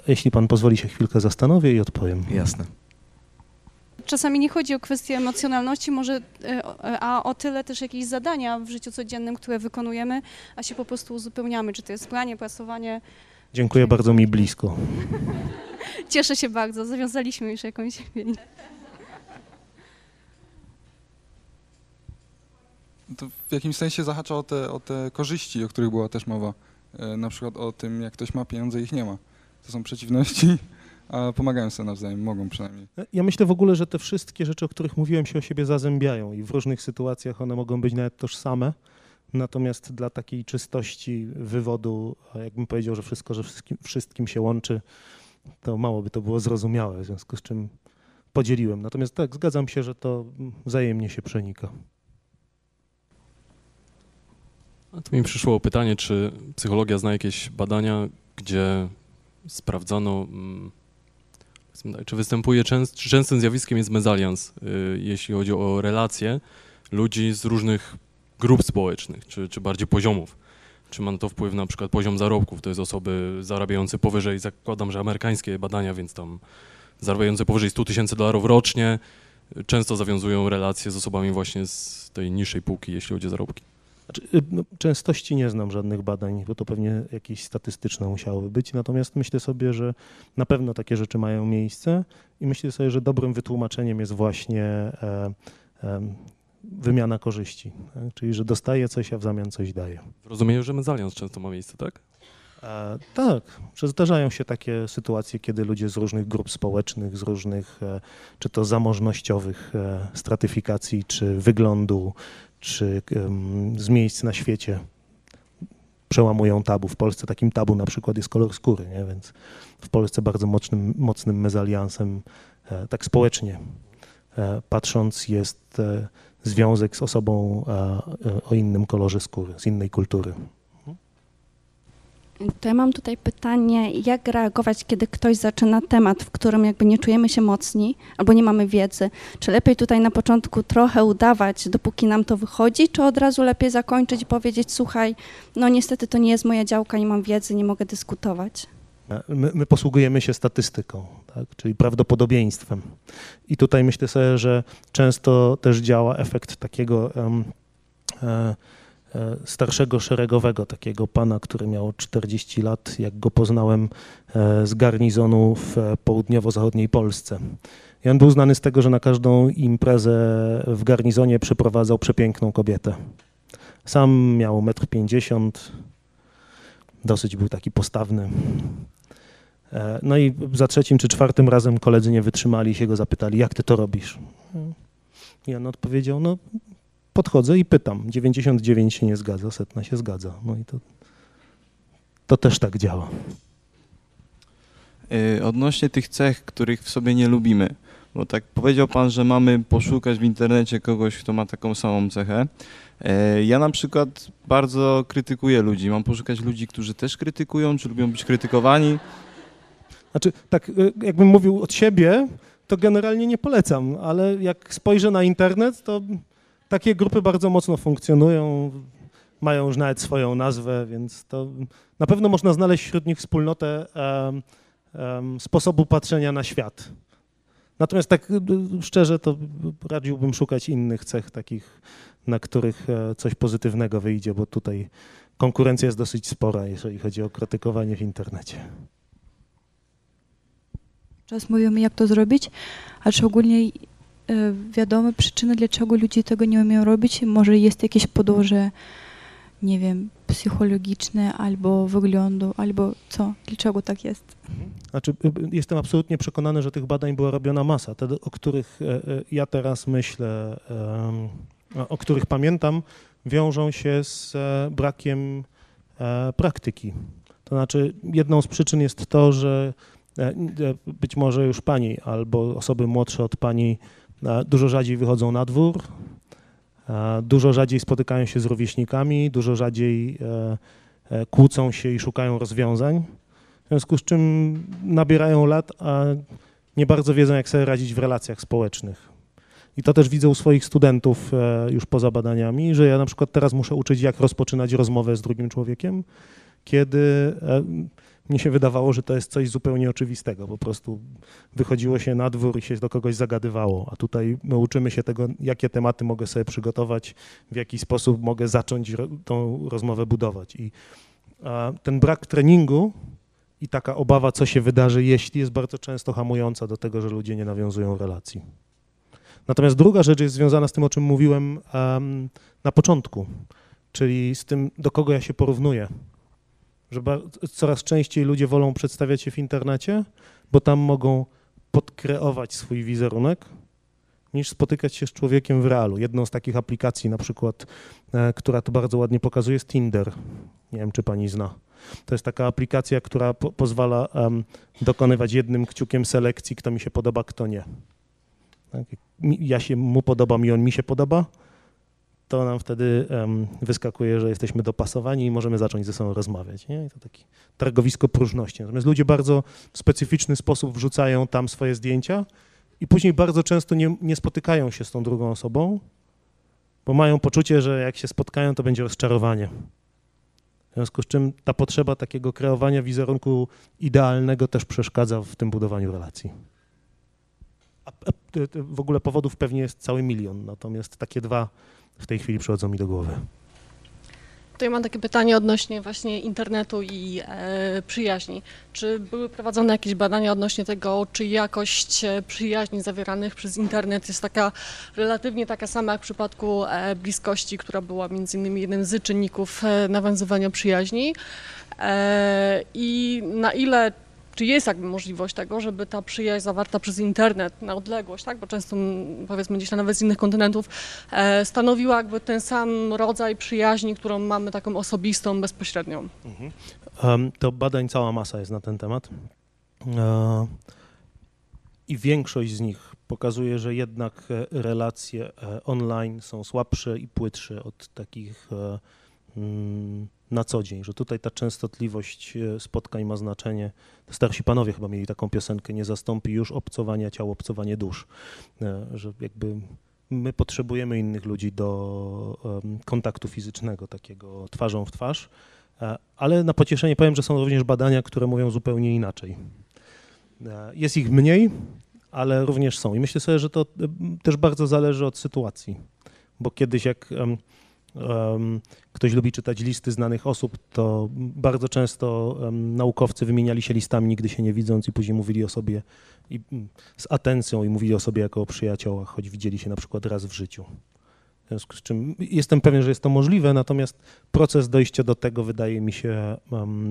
[SPEAKER 1] Jeśli Pan pozwoli się chwilkę zastanowię i odpowiem.
[SPEAKER 6] Jasne.
[SPEAKER 7] Czasami nie chodzi o kwestię emocjonalności, może, e, o- a o tyle też jakieś zadania w życiu codziennym, które wykonujemy, a się po prostu uzupełniamy, czy to jest pranie, prasowanie.
[SPEAKER 1] Dziękuję bardzo mi blisko.
[SPEAKER 7] Cieszę się bardzo, zawiązaliśmy już jakąś więź.
[SPEAKER 8] To w jakimś sensie zahacza o te, o te korzyści, o których była też mowa. E, Na przykład o tym, jak ktoś ma pieniądze, ich nie ma. To są przeciwności, a pomagają sobie nawzajem, mogą przynajmniej.
[SPEAKER 1] Ja myślę w ogóle, że te wszystkie rzeczy, o których mówiłem, się o siebie zazębiają i w różnych sytuacjach one mogą być nawet tożsame. Natomiast dla takiej czystości wywodu, a jakbym powiedział, że wszystko, że wszystkim, wszystkim się łączy, to mało by to było zrozumiałe, w związku z czym podzieliłem. Natomiast tak, zgadzam się, że to wzajemnie się przenika.
[SPEAKER 3] A tu mi przyszło pytanie, czy psychologia zna jakieś badania, gdzie sprawdzano, mm, czy występuje, częst, częstym zjawiskiem jest mezalians, y, jeśli chodzi o relacje ludzi z różnych grup społecznych, czy, czy bardziej poziomów. Czy ma to wpływ na przykład poziom zarobków, to jest osoby zarabiające powyżej, zakładam, że amerykańskie badania, więc tam zarabiające powyżej 100 tysięcy dolarów rocznie, y, często zawiązują relacje z osobami właśnie z tej niższej półki, jeśli chodzi o zarobki.
[SPEAKER 1] Znaczy, y, no, częstości nie znam żadnych badań, bo to pewnie jakieś statystyczne musiały być. Natomiast myślę sobie, że na pewno takie rzeczy mają miejsce i myślę sobie, że dobrym wytłumaczeniem jest właśnie e, em, wymiana korzyści. Tak? Czyli, że dostaję coś, a w zamian coś daję.
[SPEAKER 3] W rozumieniu, że mezalians często ma miejsce, tak?
[SPEAKER 1] E, tak, zdarzają się takie sytuacje, kiedy ludzie z różnych grup społecznych, z różnych, e, czy to zamożnościowych e, stratyfikacji, czy wyglądu, czy z miejsc na świecie przełamują tabu. W Polsce takim tabu na przykład jest kolor skóry, nie? więc w Polsce bardzo mocnym, mocnym mezaliansem, e, tak społecznie e, patrząc, jest e, związek z osobą o innym kolorze skóry, z innej kultury.
[SPEAKER 9] To ja mam tutaj pytanie, jak reagować, kiedy ktoś zaczyna temat, w którym jakby nie czujemy się mocni albo nie mamy wiedzy? Czy lepiej tutaj na początku trochę udawać, dopóki nam to wychodzi, czy od razu lepiej zakończyć i powiedzieć, słuchaj, no niestety to nie jest moja działka, nie mam wiedzy, nie mogę dyskutować?
[SPEAKER 1] My, my posługujemy się statystyką, tak? czyli prawdopodobieństwem. I tutaj myślę sobie, że często też działa efekt takiego e, e, starszego szeregowego, takiego pana, który miał 40 lat, jak go poznałem e, z garnizonu w e, południowo-zachodniej Polsce. I on był znany z tego, że na każdą imprezę w garnizonie przyprowadzał przepiękną kobietę. Sam miał 1,50 m, dosyć był taki postawny. E, No i za trzecim czy czwartym razem koledzy nie wytrzymali się go zapytali, jak ty to robisz? I on odpowiedział, no podchodzę i pytam. 99 się nie zgadza, setna się zgadza. No i to, to też tak działa.
[SPEAKER 10] Y, Odnośnie tych cech, których w sobie nie lubimy, bo tak powiedział Pan, że mamy poszukać w internecie kogoś, kto ma taką samą cechę. E, Ja na przykład bardzo krytykuję ludzi. Mam poszukać ludzi, którzy też krytykują, czy lubią być krytykowani.
[SPEAKER 1] Znaczy, tak y, jakbym mówił od siebie, to generalnie nie polecam, ale jak spojrzę na internet, to takie grupy bardzo mocno funkcjonują, mają już nawet swoją nazwę, więc to na pewno można znaleźć wśród nich wspólnotę em, em, sposobu patrzenia na świat. Natomiast tak y, y, szczerze, to radziłbym szukać innych cech takich, na których e, coś pozytywnego wyjdzie, bo tutaj konkurencja jest dosyć spora, jeżeli chodzi o krytykowanie w internecie.
[SPEAKER 11] Czas mówimy, jak to zrobić, a szczególnie e, wiadome przyczyny, dlaczego ludzie tego nie umieją robić. Może jest jakieś podłoże, nie wiem, psychologiczne albo wyglądu, albo co, dlaczego tak jest.
[SPEAKER 1] Znaczy, y, y, jestem absolutnie przekonany, że tych badań była robiona masa. Te, o których e, e, ja teraz myślę, o których pamiętam, wiążą się z e, brakiem e, praktyki. To znaczy, jedną z przyczyn jest to, że e, e, być może już pani albo osoby młodsze od pani e, dużo rzadziej wychodzą na dwór, e, dużo rzadziej spotykają się z rówieśnikami, dużo rzadziej e, e, kłócą się i szukają rozwiązań. W związku z czym nabierają lat, a nie bardzo wiedzą, jak sobie radzić w relacjach społecznych. I to też widzę u swoich studentów e, już poza badaniami, że ja na przykład teraz muszę uczyć, jak rozpoczynać rozmowę z drugim człowiekiem, kiedy e, mnie się wydawało, że to jest coś zupełnie oczywistego. Po prostu wychodziło się na dwór i się do kogoś zagadywało. A tutaj my uczymy się tego, jakie tematy mogę sobie przygotować, w jaki sposób mogę zacząć tą rozmowę budować. I ten brak treningu i taka obawa, co się wydarzy, jeśli jest bardzo często hamująca do tego, że ludzie nie nawiązują relacji. Natomiast druga rzecz jest związana z tym, o czym mówiłem em, na początku, czyli z tym, do kogo ja się porównuję. Że coraz częściej ludzie wolą przedstawiać się w internecie, bo tam mogą podkreować swój wizerunek, niż spotykać się z człowiekiem w realu. Jedną z takich aplikacji, na przykład, e, która to bardzo ładnie pokazuje, jest Tinder. Nie wiem, czy pani zna. To jest taka aplikacja, która po pozwala em, dokonywać jednym kciukiem selekcji, kto mi się podoba, kto nie. Tak? mi- Ja się mu podobam i on mi się podoba, to nam wtedy em, wyskakuje, że jesteśmy dopasowani i możemy zacząć ze sobą rozmawiać. Nie? I to takie targowisko próżności. Natomiast ludzie bardzo w specyficzny sposób wrzucają tam swoje zdjęcia i później bardzo często nie, nie spotykają się z tą drugą osobą, bo mają poczucie, że jak się spotkają, to będzie rozczarowanie. W związku z czym ta potrzeba takiego kreowania wizerunku idealnego też przeszkadza w tym budowaniu relacji. A, a, te- te w ogóle powodów pewnie jest cały milion, natomiast takie dwa w tej chwili przychodzą mi do głowy.
[SPEAKER 12] To ja mam takie pytanie odnośnie właśnie internetu i e, przyjaźni. Czy były prowadzone jakieś badania odnośnie tego, czy jakość e, przyjaźni zawieranych przez internet jest taka relatywnie taka sama jak w przypadku e, bliskości, która była między innymi jednym z czynników e, nawiązywania przyjaźni? E, I na ile czy jest jakby możliwość tego, żeby ta przyjaźń zawarta przez internet na odległość, tak, bo często powiedzmy gdzieś nawet z innych kontynentów, e, stanowiła jakby ten sam rodzaj przyjaźni, którą mamy taką osobistą, bezpośrednią.
[SPEAKER 1] Em, To badań cała masa jest na ten temat. E, I większość z nich pokazuje, że jednak e, relacje e, online są słabsze i płytsze od takich e, mm, na co dzień, że tutaj ta częstotliwość e, spotkań ma znaczenie. Starsi panowie chyba mieli taką piosenkę, nie zastąpi już obcowania ciał, obcowanie dusz, E, że jakby my potrzebujemy innych ludzi do kontaktu fizycznego, takiego twarzą w twarz. E, Ale na pocieszenie powiem, że są również badania, które mówią zupełnie inaczej. Jest ich mniej, ale również są. I myślę sobie, że to też bardzo zależy od sytuacji. Bo kiedyś jak ktoś lubi czytać listy znanych osób, to bardzo często naukowcy wymieniali się listami, nigdy się nie widząc i później mówili o sobie i, mm, z atencją i mówili o sobie jako o przyjaciołach, choć widzieli się na przykład raz w życiu. W związku z czym jestem pewien, że jest to możliwe, natomiast proces dojścia do tego wydaje mi się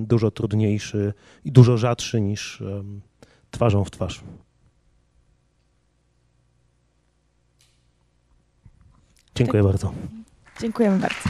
[SPEAKER 1] dużo trudniejszy i dużo rzadszy niż twarzą w twarz. Dziękuję bardzo.
[SPEAKER 4] Dziękujemy bardzo.